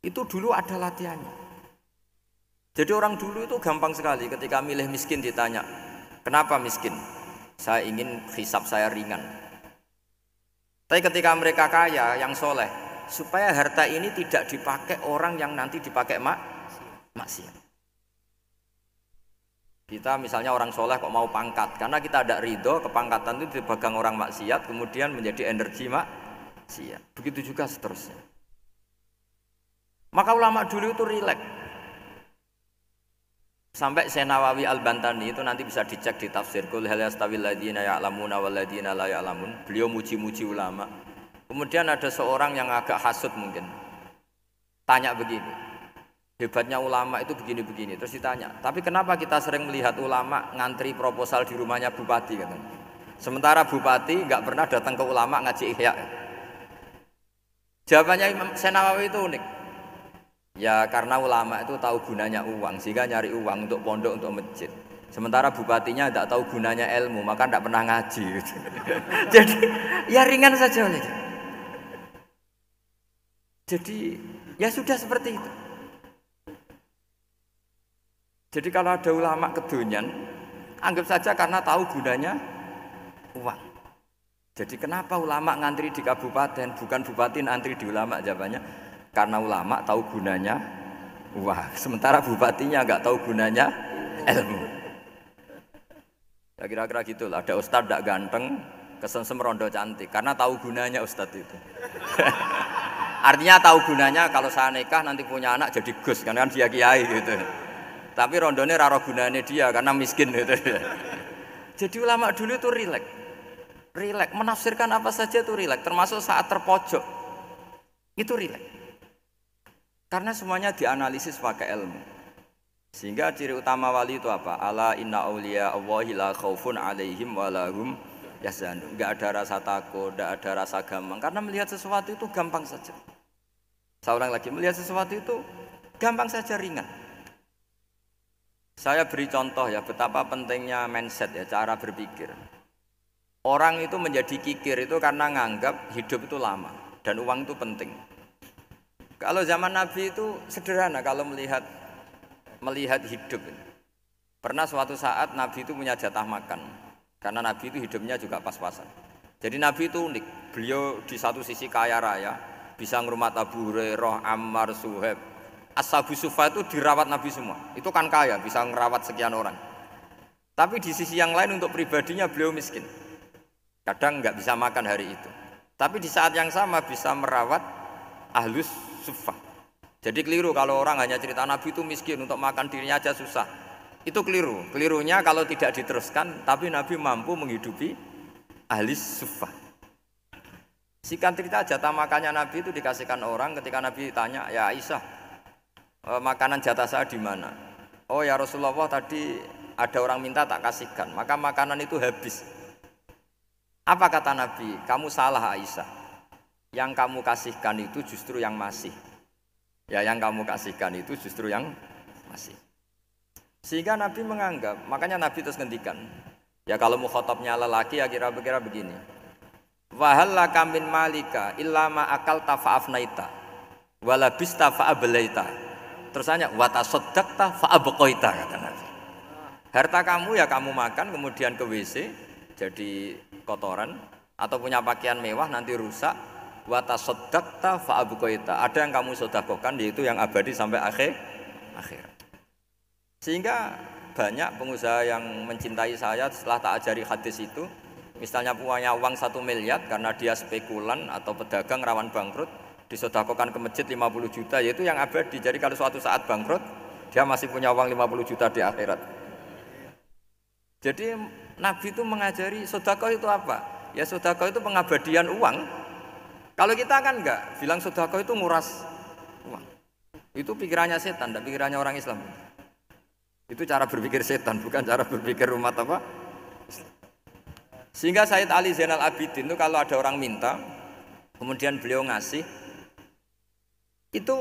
Itu dulu ada latihannya. Jadi orang dulu itu gampang sekali ketika milih miskin ditanya, kenapa miskin? Saya ingin hisap saya ringan. Tapi ketika mereka kaya, yang soleh, supaya harta ini tidak dipakai orang yang nanti dipakai mak maksiat. Kita misalnya orang soleh kok mau pangkat, karena kita ada ridho, kepangkatan itu dipegang orang maksiat, kemudian menjadi energi maksiat. Begitu juga seterusnya. Maka ulama dulu itu rileks. Sampai Senawawi Al-Bantani itu nanti bisa dicek di tafsir Kul hal yastawil ladina ya'lamuna wal ladina la ya'lamun. Beliau muji-muji ulama. Kemudian ada seorang yang agak hasut mungkin. Tanya begini. Hebatnya ulama itu begini-begini. Terus ditanya, tapi kenapa kita sering melihat ulama ngantri proposal di rumahnya bupati? Sementara bupati nggak pernah datang ke ulama ngaji ihya. Jawabannya Senawawi itu unik. Ya karena ulama itu tahu gunanya uang sehingga nyari uang untuk pondok untuk masjid. Sementara bupatinya tidak tahu gunanya ilmu maka tidak pernah ngaji. Jadi ya ringan saja Jadi ya sudah seperti itu. Jadi kalau ada ulama kedunian, anggap saja karena tahu gunanya uang. Jadi kenapa ulama ngantri di kabupaten, bukan bupati ngantri di ulama jawabannya? Karena ulama tahu gunanya wah, sementara bupatinya nggak tahu gunanya ilmu. Ya kira-kira gitu lah. Ada ustadz tidak ganteng, kesensem rondo cantik. Karena tahu gunanya ustadz itu. Artinya tahu gunanya kalau saya nikah nanti punya anak jadi gus, kan kan dia kiai gitu. Tapi rondone raro gunanya dia karena miskin gitu. Jadi ulama dulu itu rileks. Rileks, menafsirkan apa saja itu rileks, termasuk saat terpojok. Itu rileks. Karena semuanya dianalisis pakai ilmu. Sehingga ciri utama wali itu apa? Ala inna awliya Allahi la khaufun alaihim walahum. Enggak ada rasa takut, enggak ada rasa gampang. Karena melihat sesuatu itu gampang saja. Ulang lagi, melihat sesuatu itu gampang saja ringan. Saya beri contoh ya betapa pentingnya mindset ya, cara berpikir. Orang itu menjadi kikir itu karena nganggap hidup itu lama dan uang itu penting. Kalau zaman Nabi itu sederhana kalau melihat melihat hidup. Pernah suatu saat Nabi itu punya jatah makan. Karena Nabi itu hidupnya juga pas-pasan. Jadi Nabi itu unik. Beliau di satu sisi kaya raya, bisa ngerumat Abu Hurairah, Ammar, Suhaib. Ashabu Sufa itu dirawat Nabi semua. Itu kan kaya, bisa ngerawat sekian orang. Tapi di sisi yang lain untuk pribadinya beliau miskin. Kadang nggak bisa makan hari itu. Tapi di saat yang sama bisa merawat ahlus sufah. Jadi keliru kalau orang hanya cerita Nabi itu miskin untuk makan dirinya aja susah. Itu keliru. Kelirunya kalau tidak diteruskan, tapi Nabi mampu menghidupi ahli sufah. Sikan cerita jatah makannya Nabi itu dikasihkan orang ketika Nabi tanya, ya Aisyah, eh, makanan jatah saya di mana? Oh ya Rasulullah tadi ada orang minta tak kasihkan, maka makanan itu habis. Apa kata Nabi? Kamu salah Aisyah yang kamu kasihkan itu justru yang masih. Ya, yang kamu kasihkan itu justru yang masih. Sehingga Nabi menganggap, makanya Nabi terus ngendikan. Ya kalau mukhotobnya lelaki ya kira-kira begini. Wahalla kamin malika illama akal tafa'afnaita walabista fa'ablaita. Terus hanya watasoddakta fa'abqoita kata Nabi. Harta kamu ya kamu makan kemudian ke WC jadi kotoran atau punya pakaian mewah nanti rusak wata sodakta fa'abukoita ada yang kamu sodakokan yaitu yang abadi sampai akhir akhir. Sehingga banyak pengusaha yang mencintai saya setelah tak ajari hadis itu. Misalnya punya uang satu miliar karena dia spekulan atau pedagang rawan bangkrut disodakokan ke masjid 50 juta yaitu yang abadi. Jadi kalau suatu saat bangkrut dia masih punya uang 50 juta di akhirat. Jadi Nabi itu mengajari sodako itu apa? Ya sodako itu pengabadian uang. Kalau kita kan enggak, bilang sodako itu nguras uang. Itu pikirannya setan, tidak pikirannya orang Islam. Itu cara berpikir setan, bukan cara berpikir umat apa? Sehingga Said Ali Zainal Abidin itu kalau ada orang minta, kemudian beliau ngasih, itu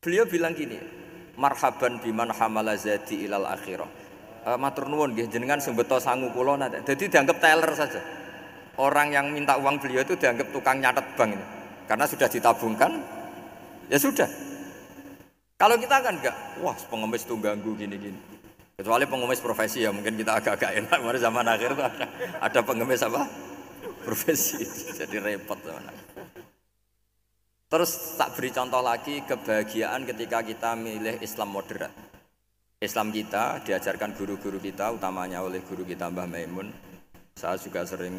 beliau bilang gini, marhaban biman hamala zadi ilal akhirah. Uh, matur nuwun jenengan beto sangu kula nate. Jadi dianggap teller saja. Orang yang minta uang beliau itu dianggap tukang nyatet bank ini. Karena sudah ditabungkan, ya sudah. Kalau kita kan enggak, wah pengemis itu ganggu gini-gini. Kecuali pengemis profesi ya mungkin kita agak-agak enak. Mari zaman akhir itu ada, ada pengemis apa? Profesi. Jadi repot akhir. Terus tak beri contoh lagi kebahagiaan ketika kita milih Islam moderat. Islam kita diajarkan guru-guru kita, utamanya oleh guru kita Mbah Maimun. Saya juga sering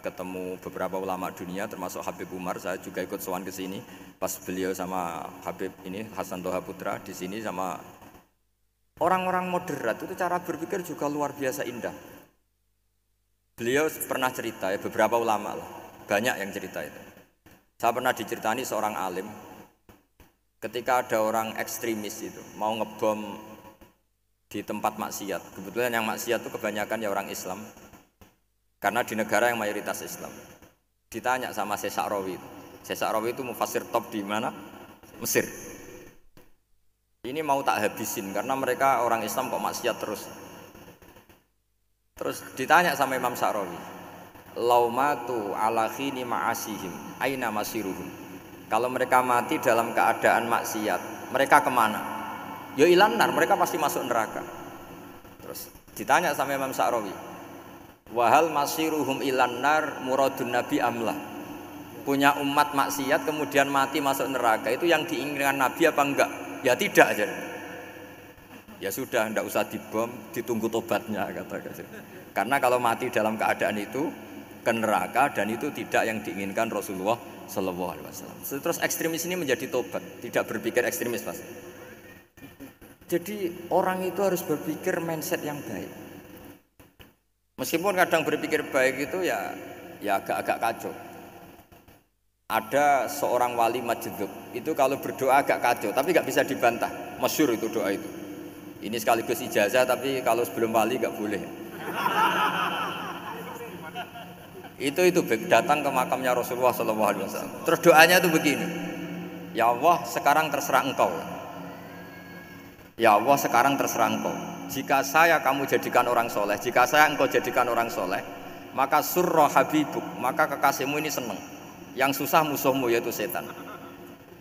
ketemu beberapa ulama dunia, termasuk Habib Umar. Saya juga ikut sowan ke sini pas beliau sama Habib ini Hasan Toha Putra di sini sama Orang-orang moderat itu cara berpikir juga luar biasa indah. Beliau pernah cerita ya beberapa ulama lah, banyak yang cerita itu. Saya pernah diceritani seorang alim, ketika ada orang ekstremis itu mau ngebom di tempat maksiat. Kebetulan yang maksiat itu kebanyakan ya orang Islam, karena di negara yang mayoritas Islam. Ditanya sama Sesak Rawi. Sesak Rawi itu mufasir top di mana? Mesir. Ini mau tak habisin karena mereka orang Islam kok maksiat terus. Terus ditanya sama Imam Sa'rawi, "Laumatu ala khini ma'asihim, aina masiruhum?" Kalau mereka mati dalam keadaan maksiat, mereka ke mana? Ya ilanar, mereka pasti masuk neraka. Terus ditanya sama Imam Sa'rawi, "Wahal masiruhum ilanar muradun nabi amlah?" Punya umat maksiat kemudian mati masuk neraka, itu yang diinginkan Nabi apa enggak? Ya tidak aja. Ya sudah, tidak usah dibom, ditunggu tobatnya kata kasih. Karena kalau mati dalam keadaan itu ke neraka dan itu tidak yang diinginkan Rasulullah Shallallahu Alaihi Wasallam. Terus ekstremis ini menjadi tobat, tidak berpikir ekstremis mas. Jadi orang itu harus berpikir mindset yang baik. Meskipun kadang berpikir baik itu ya ya agak-agak kacau. Ada seorang wali majdub itu kalau berdoa agak kacau, tapi nggak bisa dibantah. Masyur itu doa itu. Ini sekaligus ijazah, tapi kalau sebelum wali nggak boleh. itu itu datang ke makamnya Rasulullah SAW. Terus doanya itu begini, Ya Allah sekarang terserah engkau. Ya Allah sekarang terserah engkau. Jika saya kamu jadikan orang soleh, jika saya engkau jadikan orang soleh, maka surah habibuk, maka kekasihmu ini senang yang susah musuhmu yaitu setan.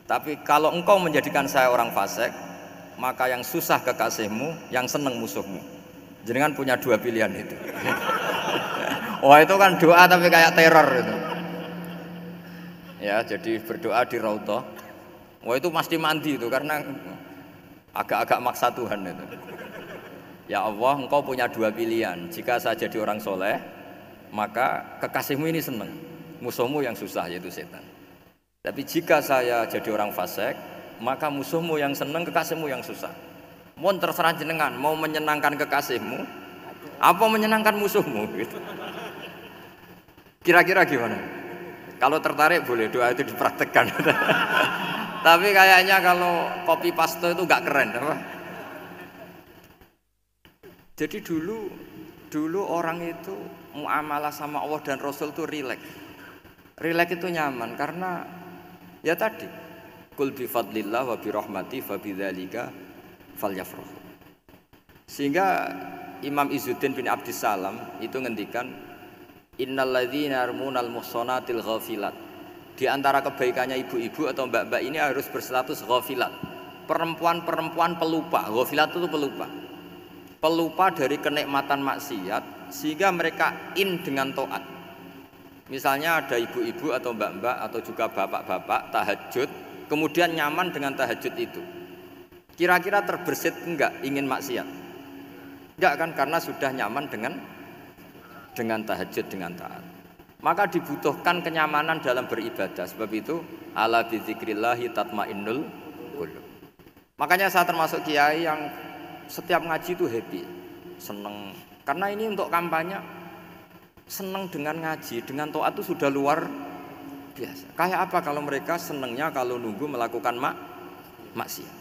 Tapi kalau engkau menjadikan saya orang fasik, maka yang susah kekasihmu, yang seneng musuhmu. Jangan punya dua pilihan itu. Wah itu kan doa tapi kayak teror itu. Ya, jadi berdoa di rautoh. Wah itu pasti mandi itu karena agak-agak maksa Tuhan itu. Ya Allah, engkau punya dua pilihan. Jika saya jadi orang soleh, maka kekasihmu ini seneng musuhmu yang susah yaitu setan. Tapi jika saya jadi orang fasik, maka musuhmu yang senang, kekasihmu yang susah. Mau terserah jenengan, mau menyenangkan kekasihmu, apa menyenangkan musuhmu. Kira-kira gimana? Kalau tertarik boleh doa itu dipraktekkan. Tapi kayaknya kalau kopi paste itu gak keren, apa? Jadi dulu dulu orang itu muamalah sama Allah dan Rasul itu rileks. Rileks itu nyaman karena ya tadi kul bi fadlillah wa bi rahmati fa bidzalika falyafrahu. Sehingga Imam Izzuddin bin Abdissalam itu ngendikan innalladzina yarmunal muhsanatil ghafilat. Di antara kebaikannya ibu-ibu atau mbak-mbak ini harus berstatus ghafilat. Perempuan-perempuan pelupa, ghafilat itu pelupa. Pelupa dari kenikmatan maksiat sehingga mereka in dengan toat Misalnya ada ibu-ibu atau mbak-mbak atau juga bapak-bapak tahajud, kemudian nyaman dengan tahajud itu. Kira-kira terbersit enggak ingin maksiat? Enggak kan karena sudah nyaman dengan dengan tahajud dengan taat. Maka dibutuhkan kenyamanan dalam beribadah. Sebab itu ala bidzikrillahi tatmainnul qulub. Makanya saya termasuk kiai yang setiap ngaji itu happy, seneng. Karena ini untuk kampanye senang dengan ngaji, dengan toat itu sudah luar biasa. Kayak apa kalau mereka senangnya kalau nunggu melakukan mak maksiat.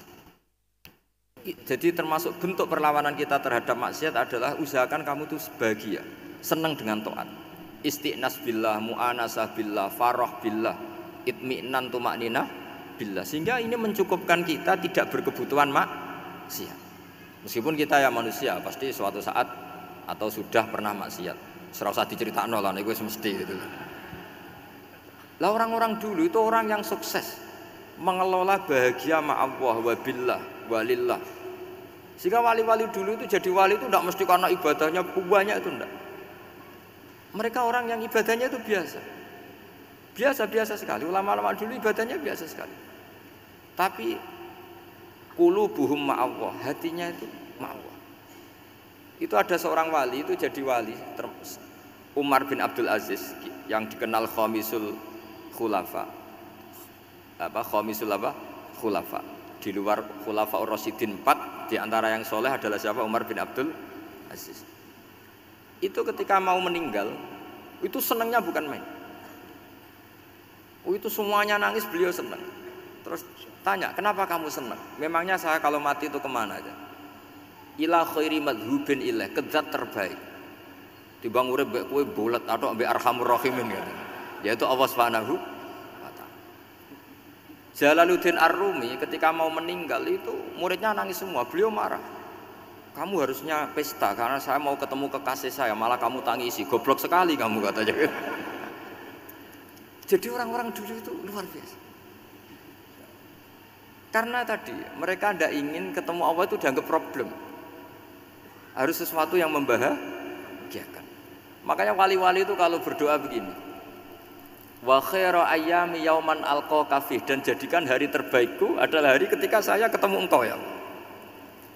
Jadi termasuk bentuk perlawanan kita terhadap maksiat adalah usahakan kamu tuh bahagia, senang dengan toat. Istiqnas billah, mu'anasah billah, farah billah, itmi'nan tumaknina billah. Sehingga ini mencukupkan kita tidak berkebutuhan maksiat. Meskipun kita ya manusia, pasti suatu saat atau sudah pernah maksiat serau usah diceritakan lah gue semesti gitu. Lah orang-orang dulu itu orang yang sukses mengelola bahagia ma Allah wa billah walillah. Sehingga wali-wali dulu itu jadi wali itu tidak mesti karena ibadahnya banyak itu enggak. Mereka orang yang ibadahnya itu biasa. Biasa-biasa sekali. Ulama-ulama dulu ibadahnya biasa sekali. Tapi buhum ma Allah, hatinya itu ma Allah. Itu ada seorang wali itu jadi wali Umar bin Abdul Aziz yang dikenal Khomisul Khulafa. Apa Khomisul apa? Khulafa. Di luar Khulafa Rasidin 4 di antara yang soleh adalah siapa? Umar bin Abdul Aziz. Itu ketika mau meninggal itu senangnya bukan main. Oh, itu semuanya nangis beliau senang. Terus tanya kenapa kamu senang memangnya saya kalau mati itu ke mana aja ila khairi madhubin ilah kezat terbaik Timbang urip mbek kowe bulat atau mbek arhamur rahimin gitu. Yaitu Allah Subhanahu. Jalaluddin Ar-Rumi ketika mau meninggal itu muridnya nangis semua. Beliau marah. Kamu harusnya pesta karena saya mau ketemu kekasih saya, malah kamu tangisi. Goblok sekali kamu katanya. Jadi orang-orang dulu itu luar biasa. Karena tadi mereka tidak ingin ketemu Allah itu dianggap problem. Harus sesuatu yang membahagiakan. Makanya wali-wali itu kalau berdoa begini. Wa khairu ayyami yauman alqa dan jadikan hari terbaikku adalah hari ketika saya ketemu engkau ya.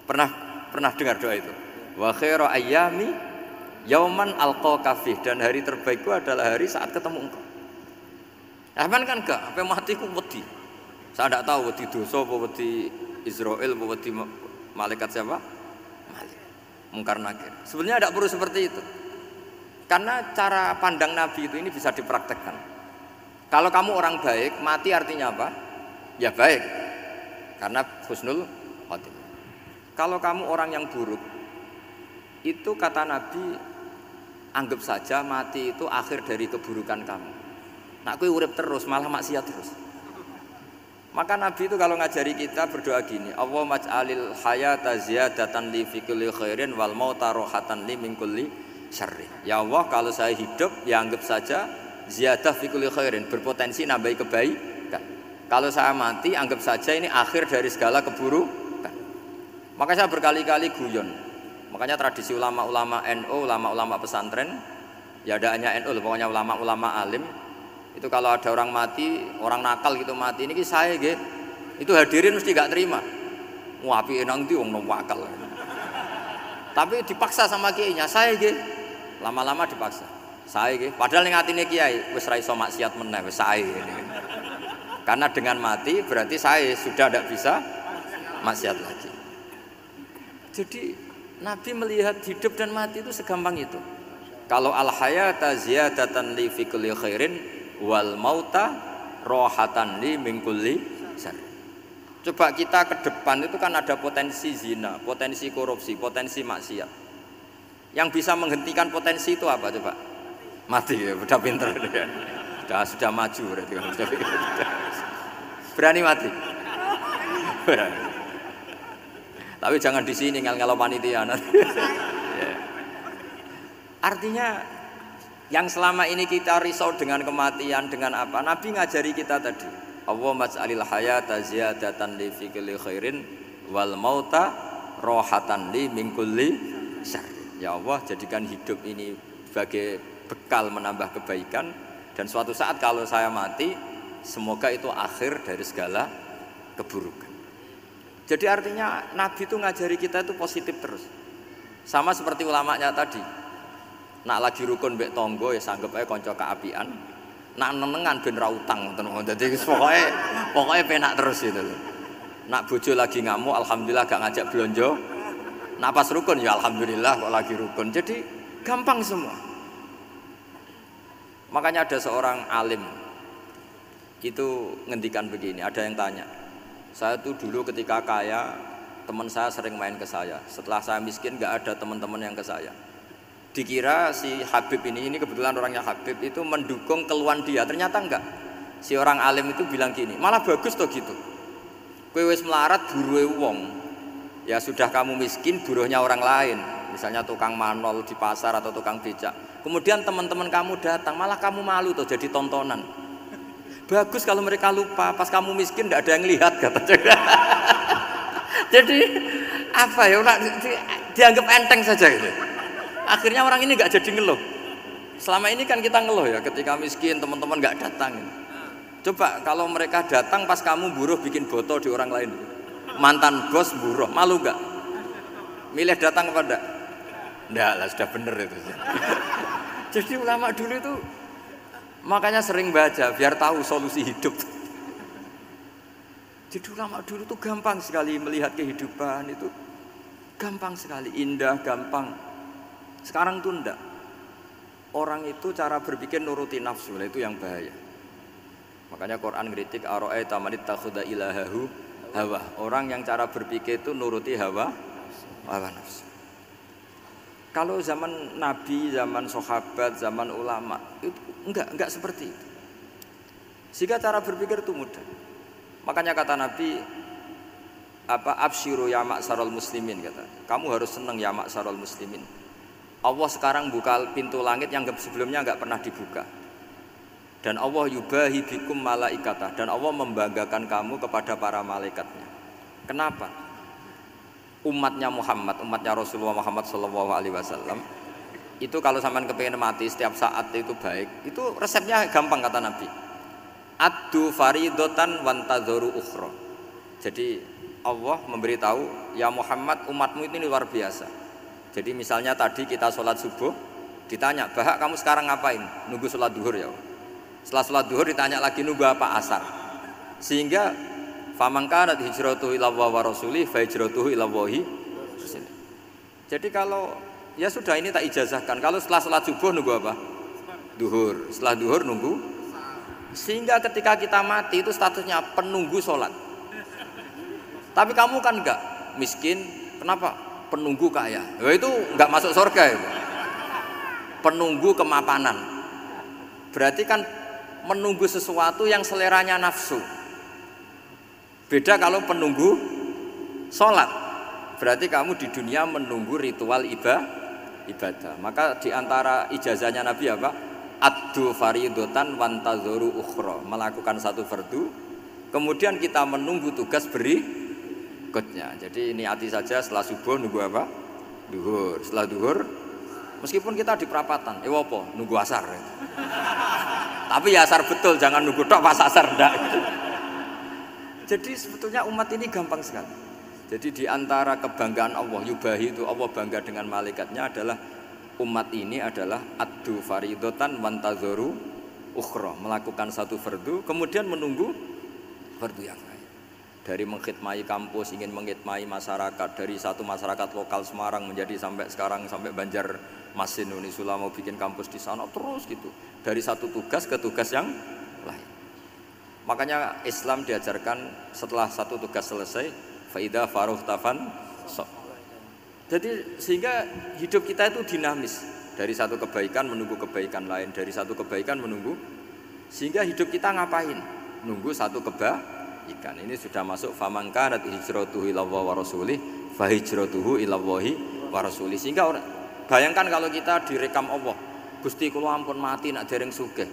Pernah pernah dengar doa itu? Wa khairu ayyami yauman alqa dan hari terbaikku adalah hari saat ketemu engkau. Aman kan enggak? Apa matiku wedi. Saya tidak tahu wedi dosa apa Israel apa malaikat siapa? Malaikat. Mungkar nakir. Sebenarnya tidak perlu seperti itu. Karena cara pandang Nabi itu ini bisa dipraktekkan. Kalau kamu orang baik, mati artinya apa? Ya baik. Karena husnul khotimah. Kalau kamu orang yang buruk, itu kata Nabi anggap saja mati itu akhir dari keburukan kamu. Nak urip terus malah maksiat terus. Maka Nabi itu kalau ngajari kita berdoa gini, Allah maj'alil hayata ziyadatan li fi kulli khairin wal mauta rohatan li min kulli syarri. Ya Allah, kalau saya hidup ya anggap saja ziyadah fi kulli khairin, berpotensi nambahi kebaikan. Kalau saya mati anggap saja ini akhir dari segala keburukan. Maka saya berkali-kali guyon. Makanya tradisi ulama-ulama NU, ulama-ulama pesantren, ya ada hanya NU, pokoknya ulama-ulama alim. Itu kalau ada orang mati, orang nakal gitu mati, ini saya gitu. Itu hadirin mesti gak terima. Wapi enang di wong wakal. Tapi dipaksa sama kiainya, saya gitu lama-lama dipaksa saya gitu. padahal yang atine kiai wis ra iso maksiat meneh wis saya karena dengan mati berarti saya sudah tidak bisa maksiat lagi jadi Nabi melihat hidup dan mati itu segampang itu kalau al hayata ziyadatan li fi kulli khairin wal mauta rohatan li min kulli Coba kita ke depan itu kan ada potensi zina, potensi korupsi, potensi maksiat. Yang bisa menghentikan potensi itu apa coba? Mati ya, udah pinter ya. Sudah sudah maju berarti kan Berani mati. Tapi jangan di sini ngel-ngelo panitia. Ya. Artinya yang selama ini kita risau dengan kematian dengan apa? Nabi ngajari kita tadi. Allah mas'alil hayata ziyadatan li fi khairin wal mauta rohatan li min kulli syarr. Ya Allah jadikan hidup ini sebagai bekal menambah kebaikan dan suatu saat kalau saya mati semoga itu akhir dari segala keburukan. Jadi artinya Nabi itu ngajari kita itu positif terus. Sama seperti ulamanya tadi. Nak lagi rukun mbek tonggo ya sanggup aja konco keapian. Nak nenengan ben ra utang Jadi pokoknya pokoknya penak terus itu Nak bojo lagi ngamuk alhamdulillah gak ngajak belanja Napas rukun ya alhamdulillah kok lagi rukun. Jadi gampang semua. Makanya ada seorang alim itu ngendikan begini, ada yang tanya. Saya tuh dulu ketika kaya, teman saya sering main ke saya. Setelah saya miskin nggak ada teman-teman yang ke saya. Dikira si Habib ini, ini kebetulan orangnya Habib itu mendukung keluhan dia. Ternyata enggak. Si orang alim itu bilang gini, malah bagus tuh gitu. Kue wis melarat buruhe wong. Ya sudah kamu miskin buruhnya orang lain. Misalnya tukang manol di pasar atau tukang becak. Kemudian teman-teman kamu datang, malah kamu malu tuh jadi tontonan. Bagus kalau mereka lupa, pas kamu miskin tidak ada yang lihat kata Jadi apa ya, di, dianggap enteng saja gitu. Akhirnya orang ini nggak jadi ngeluh. Selama ini kan kita ngeluh ya, ketika miskin teman-teman nggak datang. Coba kalau mereka datang pas kamu buruh bikin botol di orang lain, mantan bos buruh, malu nggak? Milih datang kepada? Enggak lah, sudah bener itu. Jadi ulama dulu itu makanya sering baca biar tahu solusi hidup. Jadi ulama dulu itu gampang sekali melihat kehidupan itu gampang sekali, indah, gampang. Sekarang tuh enggak. Orang itu cara berpikir nuruti nafsu, itu yang bahaya. Makanya Quran kritik aro'aita manit takhuda ilahahu hawa. Orang yang cara berpikir itu nuruti hawa hawa nafsu. Kalau zaman Nabi, zaman sahabat, zaman ulama itu enggak enggak seperti itu. Sehingga cara berpikir itu mudah. Makanya kata Nabi apa absyiru ya muslimin kata. Kamu harus senang ya muslimin. Allah sekarang buka pintu langit yang sebelumnya enggak pernah dibuka dan Allah yubahi bikum malaikata dan Allah membanggakan kamu kepada para malaikatnya. Kenapa? Umatnya Muhammad, umatnya Rasulullah Muhammad Shallallahu Alaihi Wasallam itu kalau sampean kepengen mati setiap saat itu baik, itu resepnya gampang kata Nabi. Adu faridotan wantazoru ukhro. Jadi Allah memberitahu ya Muhammad umatmu ini luar biasa. Jadi misalnya tadi kita sholat subuh, ditanya, bahak kamu sekarang ngapain? Nunggu sholat duhur ya. Setelah sholat duhur ditanya lagi nunggu apa asar. Sehingga famangkanat hijratuhu ila wa rasuli fa hijratuhu Jadi kalau ya sudah ini tak ijazahkan. Kalau setelah sholat subuh nunggu apa? Duhur. Setelah duhur nunggu. Sehingga ketika kita mati itu statusnya penunggu sholat. Tapi kamu kan enggak miskin. Kenapa? Penunggu kaya. Ya itu enggak masuk surga itu. Penunggu kemapanan. Berarti kan menunggu sesuatu yang seleranya nafsu. Beda kalau penunggu sholat. Berarti kamu di dunia menunggu ritual ibadah. ibadah. Maka di antara ijazahnya Nabi apa? Addu faridotan wantazoru ukhro. Melakukan satu fardu. Kemudian kita menunggu tugas beri berikutnya. Jadi ini hati saja setelah subuh nunggu apa? Duhur. Setelah duhur Meskipun kita di perapatan, eh apa? Nunggu asar. Tapi ya asar betul, jangan nunggu tok pas asar ndak. Jadi sebetulnya umat ini gampang sekali. Jadi di antara kebanggaan Allah, yubahi itu Allah bangga dengan malaikatnya adalah umat ini adalah adu faridotan wantazoru ukhro melakukan satu fardu kemudian menunggu fardu yang dari mengkhidmati kampus ingin mengkhidmati masyarakat. Dari satu masyarakat lokal Semarang menjadi sampai sekarang sampai Banjar Masin Unisula mau bikin kampus di sana terus gitu. Dari satu tugas ke tugas yang lain. Makanya Islam diajarkan setelah satu tugas selesai faida faruh tafan so. jadi sehingga hidup kita itu dinamis. Dari satu kebaikan menunggu kebaikan lain. Dari satu kebaikan menunggu sehingga hidup kita ngapain? Nunggu satu kebaikan ini sudah masuk famangkanat hijratuhu ila wa rasulih fa hijratuhu ila wa rasulih sehingga orang Bayangkan kalau kita direkam Allah, Gusti kula ampun mati nak dereng sugih.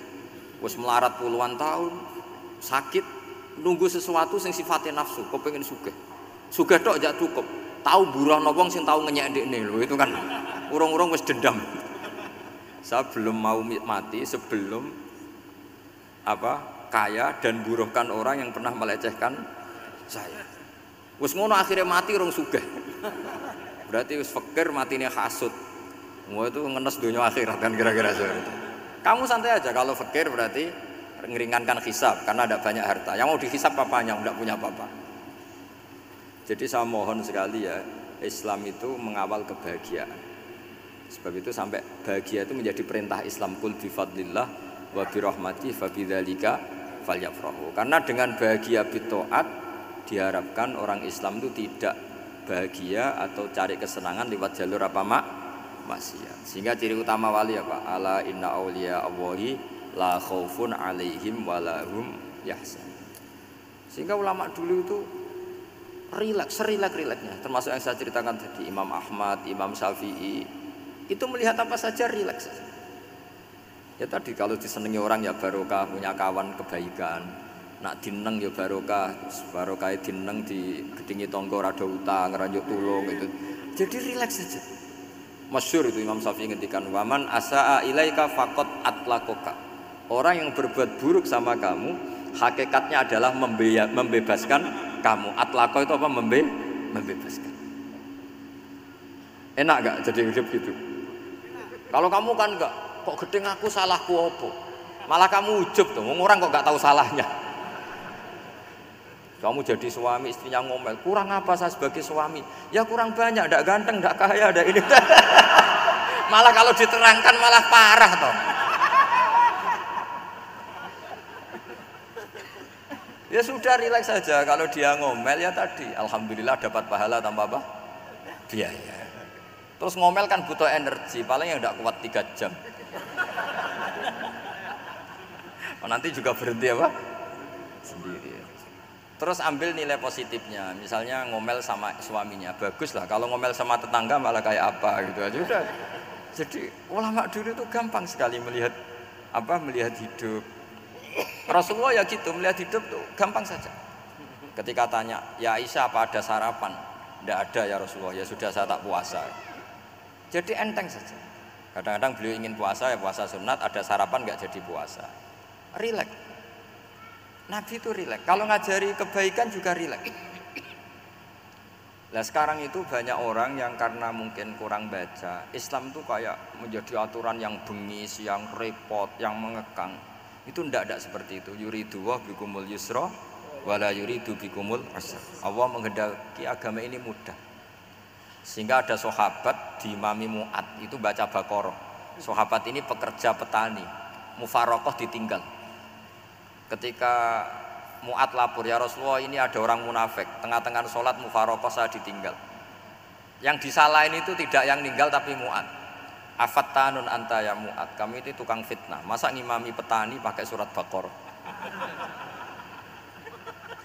Wis melarat puluhan tahun, sakit, nunggu sesuatu sing sifatnya nafsu, pengen sugih. Sugih tok jak cukup. Tahu buruh wong sing tahu ngenyek ndekne lho, itu kan urung-urung wis dendam. Saya belum mau mati sebelum apa kaya dan buruhkan orang yang pernah melecehkan saya. Wis ngono akhirnya mati urung sugih. Berarti wis fakir matine hasud. Semua itu ngenes dunia akhirat kan kira-kira seperti itu. Kamu santai aja kalau fakir berarti ngeringankan hisap karena ada banyak harta. Yang mau dihisap papanya tidak punya apa-apa. Jadi saya mohon sekali ya Islam itu mengawal kebahagiaan. Sebab itu sampai bahagia itu menjadi perintah Islam kul bifadlillah wa bi rahmati fa bidzalika falyafrahu. Karena dengan bahagia bitaat diharapkan orang Islam itu tidak bahagia atau cari kesenangan lewat jalur apa mak maksiat. Sehingga ciri utama wali apa? Ala inna auliya Allahi la khaufun alaihim walahum yahzan. Sehingga ulama dulu itu rileks, serilek rileksnya. Termasuk yang saya ceritakan tadi Imam Ahmad, Imam Syafi'i itu melihat apa saja rileks. Ya tadi kalau disenangi orang ya barokah punya kawan kebaikan. Nak dineng ya barokah, barokah dineng di gedingi tonggo rada utang, ngeranjuk tulung itu. Jadi rileks saja. Masyur itu Imam Syafi'i ngendikan waman asaa ilaika fakot atlakoka. Orang yang berbuat buruk sama kamu, hakikatnya adalah membe membebaskan kamu. Atlako itu apa? Membe membebaskan. Enak gak jadi hidup gitu? Kalau kamu kan enggak, kok gedeng aku salahku apa? Malah kamu ujub tuh, orang kok nggak tahu salahnya. Kamu jadi suami, istrinya ngomel, kurang apa saya sebagai suami? Ya kurang banyak, tidak ganteng, tidak kaya, tidak ini. malah kalau diterangkan malah parah toh. Ya sudah rileks saja kalau dia ngomel ya tadi Alhamdulillah dapat pahala tanpa apa? Biaya Terus ngomel kan butuh energi, paling yang tidak kuat tiga jam. Oh, nanti juga berhenti apa? Sendiri. Terus ambil nilai positifnya, misalnya ngomel sama suaminya, bagus lah. Kalau ngomel sama tetangga malah kayak apa gitu aja udah. Jadi ulama dulu itu gampang sekali melihat apa melihat hidup. Rasulullah ya gitu melihat hidup tuh gampang saja. Ketika tanya, ya Aisyah apa ada sarapan? Tidak ada ya Rasulullah, ya sudah saya tak puasa. Jadi enteng saja. Kadang-kadang beliau ingin puasa ya puasa sunat, ada sarapan nggak jadi puasa. Rileks. Nabi itu rileks. Kalau ngajari kebaikan juga rileks. Nah sekarang itu banyak orang yang karena mungkin kurang baca Islam itu kayak menjadi aturan yang bengis, yang repot, yang mengekang Itu ndak ada seperti itu Yuridu wa bikumul yusra Wala yuridu bikumul asr Allah menghendaki agama ini mudah sehingga ada sahabat di Mami Mu'ad itu baca Bakoro. Sahabat ini pekerja petani, mufarokoh ditinggal. Ketika Mu'ad lapor, ya Rasulullah ini ada orang munafik, tengah-tengah sholat mufarokoh saya ditinggal. Yang disalahin itu tidak yang ninggal tapi Mu'ad. Afat tanun anta ya Mu'ad, kami itu tukang fitnah. Masa ngimami petani pakai surat Bakoro?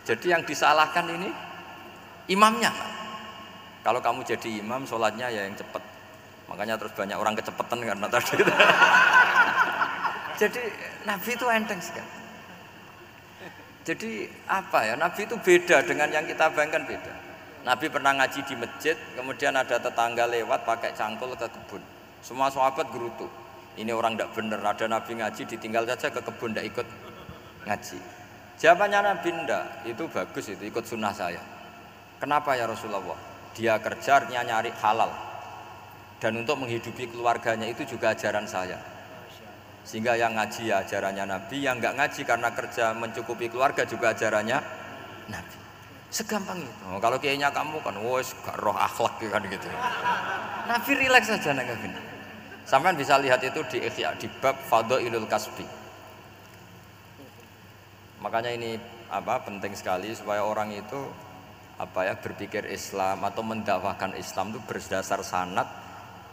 Jadi yang disalahkan ini imamnya. Kalau kamu jadi imam, sholatnya ya yang cepat. Makanya terus banyak orang kecepatan karena tadi. jadi Nabi itu enteng sekali. Jadi apa ya? Nabi itu beda dengan yang kita bayangkan beda. Nabi pernah ngaji di masjid, kemudian ada tetangga lewat pakai cangkul ke kebun. Semua sahabat gerutu. Ini orang tidak benar. Ada Nabi ngaji ditinggal saja ke kebun tidak ikut ngaji. Jawabannya Nabi ndak, itu bagus itu ikut sunnah saya. Kenapa ya Rasulullah? dia kerja nyari halal dan untuk menghidupi keluarganya itu juga ajaran saya sehingga yang ngaji ya ajarannya Nabi yang nggak ngaji karena kerja mencukupi keluarga juga ajarannya Nabi. Segampang itu. Oh, kalau kayaknya kamu kan wos gak roh akhlak kan gitu. Nabi rileks saja Nabi sampai bisa lihat itu di Ikhya di bab Fadhailul Kasbi. Makanya ini apa penting sekali supaya orang itu apa ya berpikir Islam atau mendakwahkan Islam itu berdasar sanat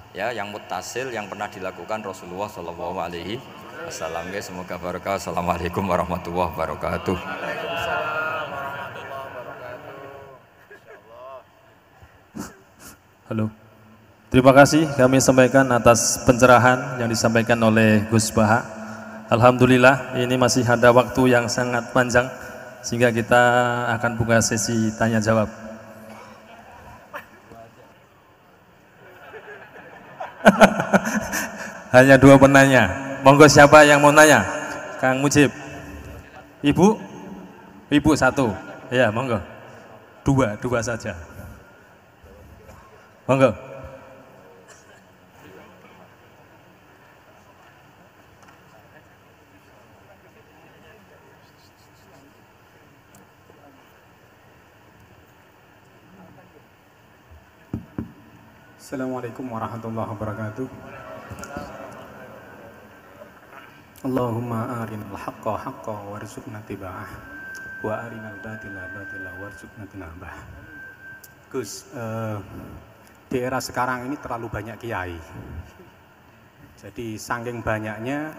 ya yang mutasil yang pernah dilakukan Rasulullah Shallallahu Alaihi Wasallam ya semoga barokah Assalamualaikum warahmatullahi wabarakatuh Halo Terima kasih kami sampaikan atas pencerahan yang disampaikan oleh Gus Baha. Alhamdulillah ini masih ada waktu yang sangat panjang sehingga kita akan buka sesi tanya jawab. Hanya dua penanya. Monggo siapa yang mau nanya? Kang Mujib. Ibu? Ibu satu. Ya, monggo. Dua, dua saja. Monggo. Assalamualaikum warahmatullahi wabarakatuh. Allahumma arinal haqqa haqqa warzuqna tiba'ah wa arinal batila batila warzuqna tinabah. Gus, eh, di era sekarang ini terlalu banyak kiai. Jadi saking banyaknya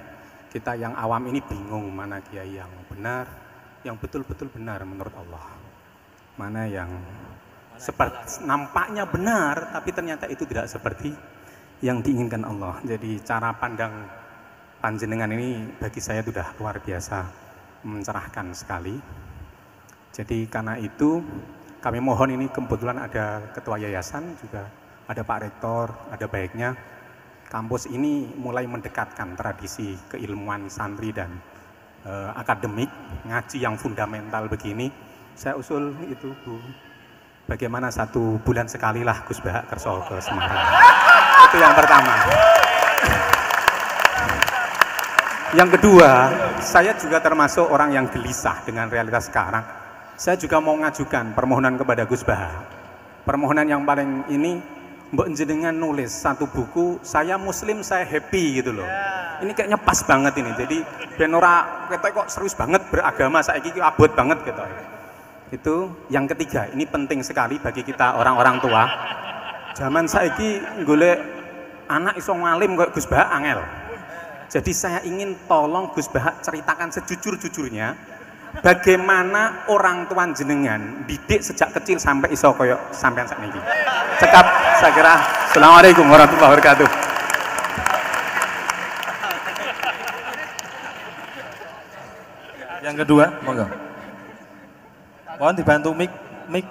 kita yang awam ini bingung mana kiai yang benar, yang betul-betul benar menurut Allah. Mana yang seperti nampaknya benar tapi ternyata itu tidak seperti yang diinginkan Allah. Jadi cara pandang panjenengan ini bagi saya sudah luar biasa mencerahkan sekali. Jadi karena itu kami mohon ini kebetulan ada ketua yayasan juga ada Pak Rektor, ada baiknya kampus ini mulai mendekatkan tradisi keilmuan santri dan uh, akademik ngaji yang fundamental begini. Saya usul itu Bu, bagaimana satu bulan sekali lah Gus Bahak Kerso ke Semarang. itu yang pertama. Yang kedua, saya juga termasuk orang yang gelisah dengan realitas sekarang. Saya juga mau ngajukan permohonan kepada Gus Bahak. Permohonan yang paling ini Mbak jenengan nulis satu buku, saya muslim, saya happy gitu loh. Ini kayaknya pas banget ini. Jadi benora kita kok serius banget beragama, saya ini abot banget gitu. Itu yang ketiga, ini penting sekali bagi kita orang-orang tua. Zaman saya ini golek anak iso ngalim kok Gus Bahak angel. Jadi saya ingin tolong Gus Bahak ceritakan sejujur-jujurnya bagaimana orang tua jenengan didik sejak kecil sampai iso koyo sampean saat ini. Cekap saya kira. Assalamualaikum warahmatullahi wabarakatuh. Yang kedua, monggo. Mohon dibantu mic, mic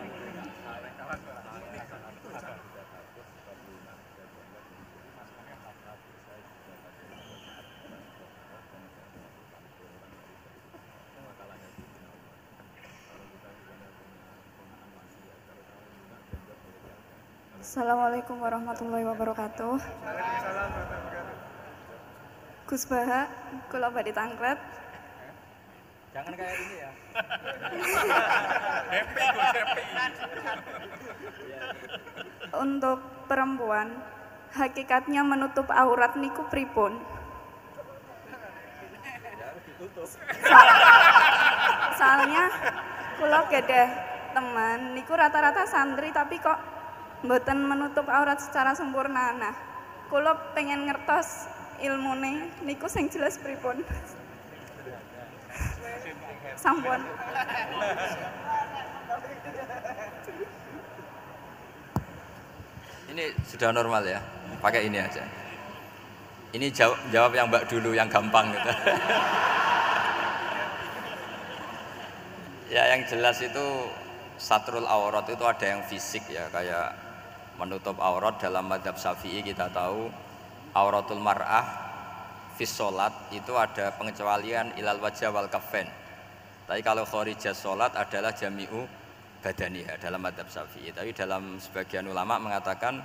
Assalamualaikum warahmatullahi wabarakatuh. Gus Baha, kula badhe tangklet. Jangan kayak ini ya. Untuk perempuan, hakikatnya menutup aurat niku pripun? Soalnya kula gede teman niku rata-rata santri tapi kok mboten menutup aurat secara sempurna. Nah, kula pengen ngertos ilmune niku sing jelas pripun. Sampun. Ini sudah normal ya, pakai ini aja. Ini jawab, jawab yang mbak dulu yang gampang gitu. ya yang jelas itu satrul aurat itu ada yang fisik ya kayak menutup aurat dalam madhab syafi'i kita tahu auratul mar'ah fis itu ada pengecualian ilal wajah wal kafen tapi kalau khorijah sholat adalah jami'u badaniha dalam madhab syafi'i. Tapi dalam sebagian ulama mengatakan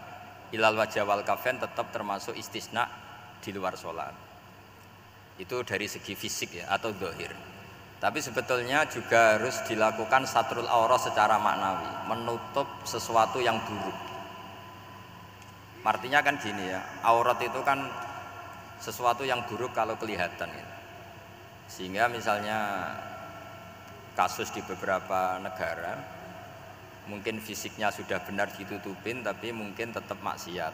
ilal wajah wal kafen tetap termasuk istisna di luar sholat. Itu dari segi fisik ya atau dohir. Tapi sebetulnya juga harus dilakukan satrul aurat secara maknawi menutup sesuatu yang buruk. Artinya kan gini ya, aurat itu kan sesuatu yang buruk kalau kelihatan ya. Sehingga misalnya kasus di beberapa negara mungkin fisiknya sudah benar ditutupin tapi mungkin tetap maksiat.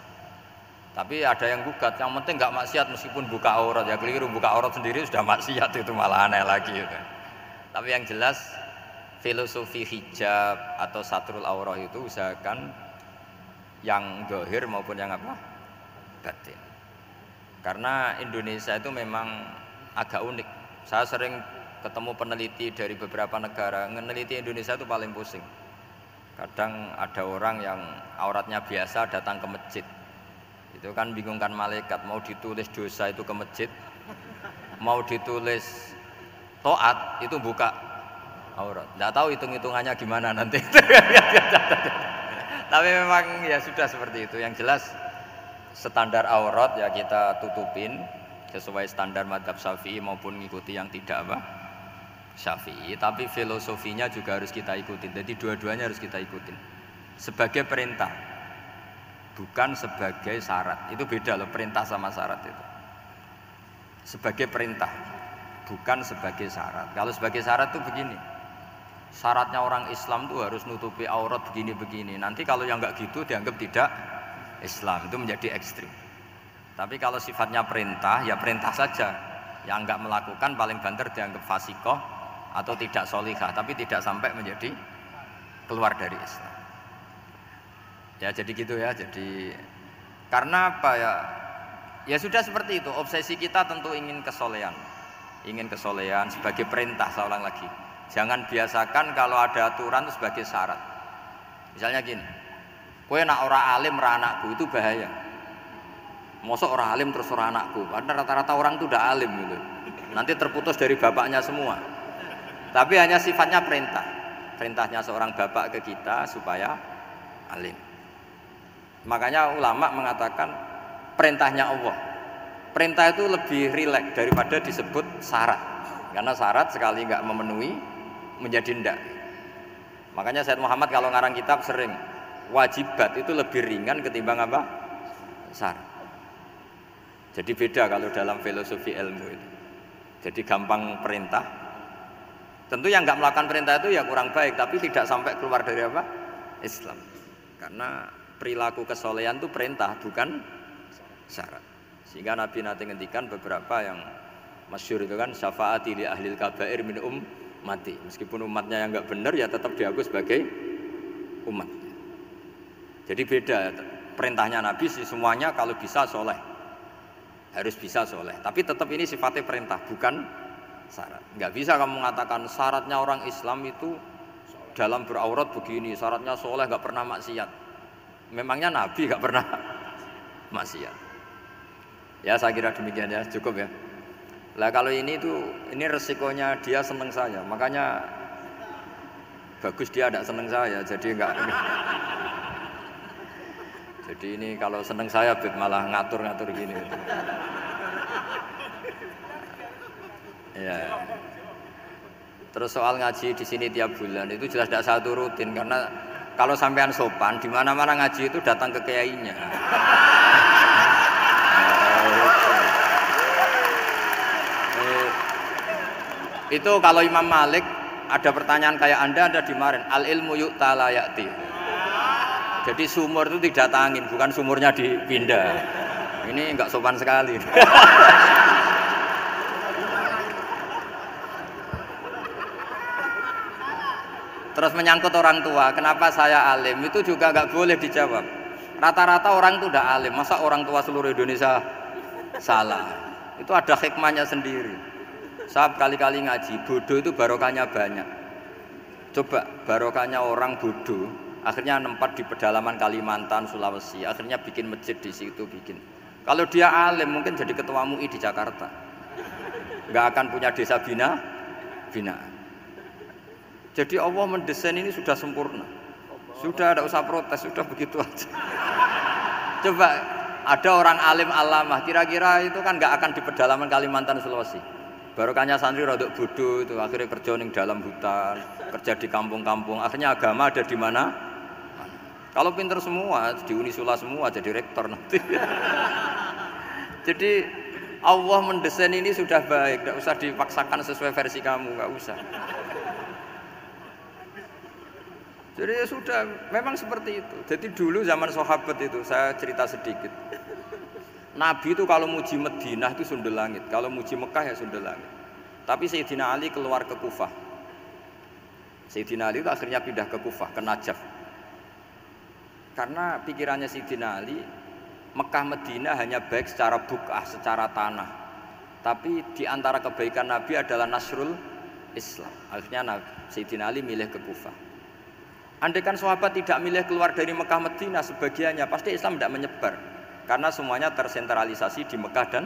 Tapi ada yang gugat, yang penting nggak maksiat meskipun buka aurat ya keliru buka aurat sendiri sudah maksiat itu malah aneh lagi gitu. Tapi yang jelas filosofi hijab atau satrul aurah itu usahakan yang dohir maupun yang apa batin karena Indonesia itu memang agak unik saya sering ketemu peneliti dari beberapa negara. Meneliti Indonesia itu paling pusing. Kadang ada orang yang auratnya biasa datang ke masjid. Itu kan bingungkan malaikat mau ditulis dosa itu ke masjid mau ditulis toat itu buka aurat. Tidak tahu hitung hitungannya gimana nanti. Tapi memang ya sudah seperti itu. Yang jelas standar aurat ya kita tutupin sesuai standar madhab syafi'i maupun mengikuti yang tidak apa syafi'i. Tapi filosofinya juga harus kita ikutin. Jadi dua-duanya harus kita ikutin. Sebagai perintah, bukan sebagai syarat. Itu beda loh perintah sama syarat itu. sebagai perintah, bukan sebagai syarat. Kalau sebagai syarat itu begini, syaratnya orang Islam tuh harus nutupi aurat begini-begini. Nanti kalau yang nggak gitu dianggap tidak Islam itu menjadi ekstrim. Tapi kalau sifatnya perintah, ya perintah saja. Yang nggak melakukan paling banter dianggap fasikoh atau tidak solihah, tapi tidak sampai menjadi keluar dari Islam. Ya jadi gitu ya. Jadi karena apa ya? Ya sudah seperti itu. Obsesi kita tentu ingin kesolehan, ingin kesolehan sebagai perintah seorang lagi. Jangan biasakan kalau ada aturan itu sebagai syarat. Misalnya gini, kue nak orang alim ra anakku itu bahaya. Mosok orang alim terus orang anakku, karena rata-rata orang itu udah alim gitu. Nanti terputus dari bapaknya semua. Tapi hanya sifatnya perintah. Perintahnya seorang bapak ke kita supaya alim. Makanya ulama mengatakan perintahnya Allah. Perintah itu lebih rileks daripada disebut syarat. Karena syarat sekali nggak memenuhi menjadi ndak. Makanya Said Muhammad kalau ngarang kitab sering wajibat itu lebih ringan ketimbang apa? Syarat. Jadi beda kalau dalam filosofi ilmu itu. Jadi gampang perintah. Tentu yang nggak melakukan perintah itu ya kurang baik, tapi tidak sampai keluar dari apa? Islam. Karena perilaku kesolehan itu perintah, bukan syarat. Sehingga Nabi nanti ngendikan beberapa yang masyur itu kan syafaati li ahlil kabair min um mati. Meskipun umatnya yang nggak benar ya tetap diaku sebagai umat. Jadi beda perintahnya Nabi sih semuanya kalau bisa soleh harus bisa soleh. Tapi tetap ini sifatnya perintah bukan syarat. Nggak bisa kamu mengatakan syaratnya orang Islam itu dalam beraurat begini, syaratnya soleh nggak pernah maksiat. Memangnya Nabi nggak pernah maksiat. Ya saya kira demikian ya cukup ya. Lah kalau ini tuh ini resikonya dia seneng saya, makanya bagus dia tidak seneng saya, jadi enggak. Jadi ini kalau seneng saya malah ngatur-ngatur gini. Ya. Terus soal ngaji di sini tiap bulan itu jelas tidak satu rutin karena kalau sampean sopan di mana-mana ngaji itu datang ke kiainya. Itu kalau Imam Malik ada pertanyaan kayak Anda ada di marin al ilmu yuk talayati. Jadi sumur itu tidak tangin, bukan sumurnya dipindah. Ini enggak sopan sekali. Terus menyangkut orang tua, kenapa saya alim? Itu juga nggak boleh dijawab. Rata-rata orang itu udah alim, masa orang tua seluruh Indonesia salah? Itu ada hikmahnya sendiri. Saya kali-kali ngaji, bodoh itu barokahnya banyak. Coba barokahnya orang bodoh, akhirnya nempat di pedalaman Kalimantan, Sulawesi, akhirnya bikin masjid di situ bikin. Kalau dia alim mungkin jadi ketua MUI di Jakarta. Nggak akan punya desa bina, binaan. Jadi Allah mendesain ini sudah sempurna. Sudah ada usah protes, sudah begitu aja. Coba ada orang alim alamah, kira-kira itu kan nggak akan di pedalaman Kalimantan Sulawesi. Barokahnya santri rodok bodoh itu akhirnya kerja di dalam hutan, kerja di kampung-kampung. Akhirnya agama ada di mana? Kalau pinter semua, di Unisula semua jadi rektor nanti. jadi Allah mendesain ini sudah baik, tidak usah dipaksakan sesuai versi kamu, nggak usah. Jadi ya sudah, memang seperti itu. Jadi dulu zaman sahabat itu, saya cerita sedikit. Nabi itu kalau muji Madinah itu sundel langit, kalau muji Mekah ya sundel langit. Tapi Sayyidina Ali keluar ke Kufah. Sayyidina Ali itu akhirnya pindah ke Kufah, ke Najaf. Karena pikirannya Sayyidina Ali, Mekah Madinah hanya baik secara bukah, secara tanah. Tapi di antara kebaikan Nabi adalah Nasrul Islam. Akhirnya Sayyidina Ali milih ke Kufah. Andai kan sahabat tidak milih keluar dari Mekah Medina sebagiannya, pasti Islam tidak menyebar. Karena semuanya tersentralisasi di Mekah dan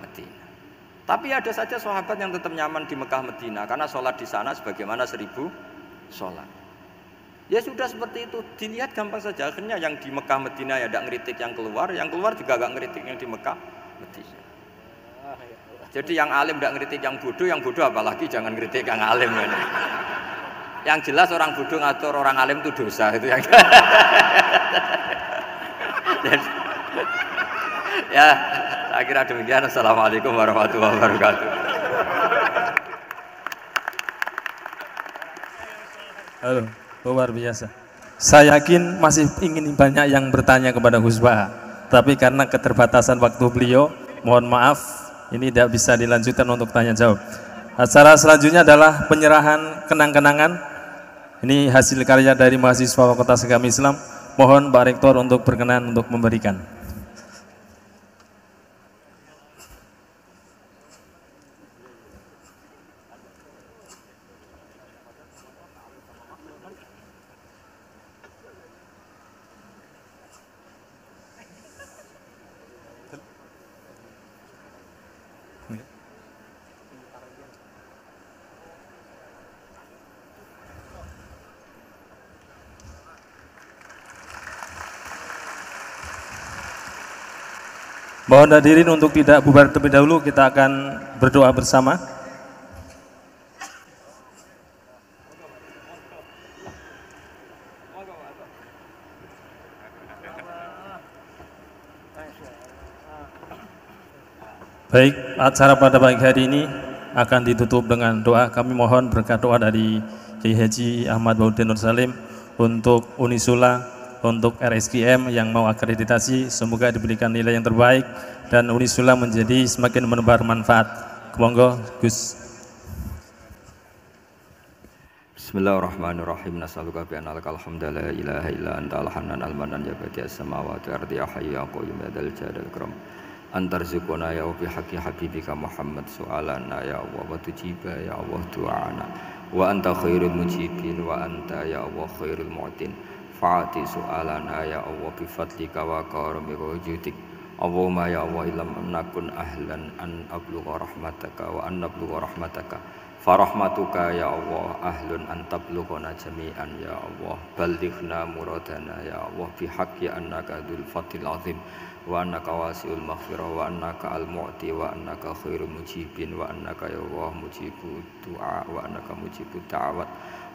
Medina. Tapi ada saja sahabat yang tetap nyaman di Mekah Medina karena sholat di sana sebagaimana seribu sholat. Ya sudah seperti itu, dilihat gampang saja. Akhirnya yang di Mekah Medina ya tidak ngeritik yang keluar, yang keluar juga gak ngeritik yang di Mekah Medina. Jadi yang alim tidak ngeritik yang bodoh, yang bodoh apalagi jangan ngeritik yang alim. Ya. Yang jelas orang bodoh ngatur orang alim itu dosa itu yang. ya, Saya kira demikian. Assalamualaikum warahmatullahi wabarakatuh. Halo, luar biasa. Saya yakin masih ingin banyak yang bertanya kepada Gus tapi karena keterbatasan waktu beliau, mohon maaf, ini tidak bisa dilanjutkan untuk tanya jawab. Acara selanjutnya adalah penyerahan kenang-kenangan. Ini hasil karya dari mahasiswa Fakultas Agama Islam. Mohon Pak Rektor untuk berkenan untuk memberikan. Mohon hadirin untuk tidak bubar terlebih dahulu, kita akan berdoa bersama. Baik, acara pada pagi hari ini akan ditutup dengan doa. Kami mohon berkat doa dari Kiai Haji Ahmad Baudin Nur Salim untuk Unisula untuk RSKM yang mau akreditasi semoga diberikan nilai yang terbaik dan Unisula menjadi semakin menebar manfaat. Monggo Gus. Bismillahirrahmanirrahim. Nasaluka bi anna lakal hamda la ilaha illa anta al-hanan al-manan ya badi as-samawati ardi ya hayyu ya qayyum ya dzal jalali. Antar zukuna ya bi haqqi habibika Muhammad su'alana ya Allah wa tujiba ya Allah du'ana wa anta khairul mujibin wa anta ya Allah khairul mu'tin. Fa'ati su'alana ya Allah bifadlika wa karami wujudik Allahumma ya Allah ilam nakun ahlan an ablugha rahmataka wa an nablugha rahmataka. Farahmatuka ya Allah ahlun an tablughana jami'an ya Allah. Ballighna muradana ya Allah bihaqqi annaka dzul fadlil azim. Wa annaka wasiul maghfirah wa annaka al mu'ti wa annaka khairul mujibin wa annaka ya Allah mujibu du'a wa annaka mujibu da'wat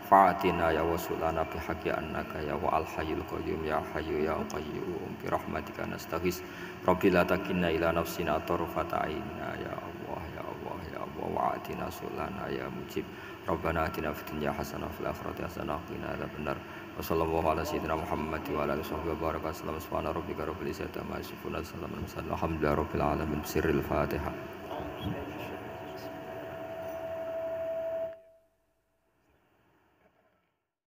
fa'atina ya wasulana bihaqi annaka ya wa al qayyum ya hayyu ya qayyum bi rahmatika nastaghis rabbi la takinna ila nafsina tarfata aina ya Allah ya Allah ya Allah. Wa sulana ya mujib. Rabbana atina fid dunya hasanah fil akhirati hasanah wa qina adzabannar wa sallallahu ala sayyidina Muhammad wa ala alihi wa baraka sallam. Subhana rabbika rabbil izzati amma yasifun wa salamun alhamdulillahi rabbil alamin. Sirril fatihah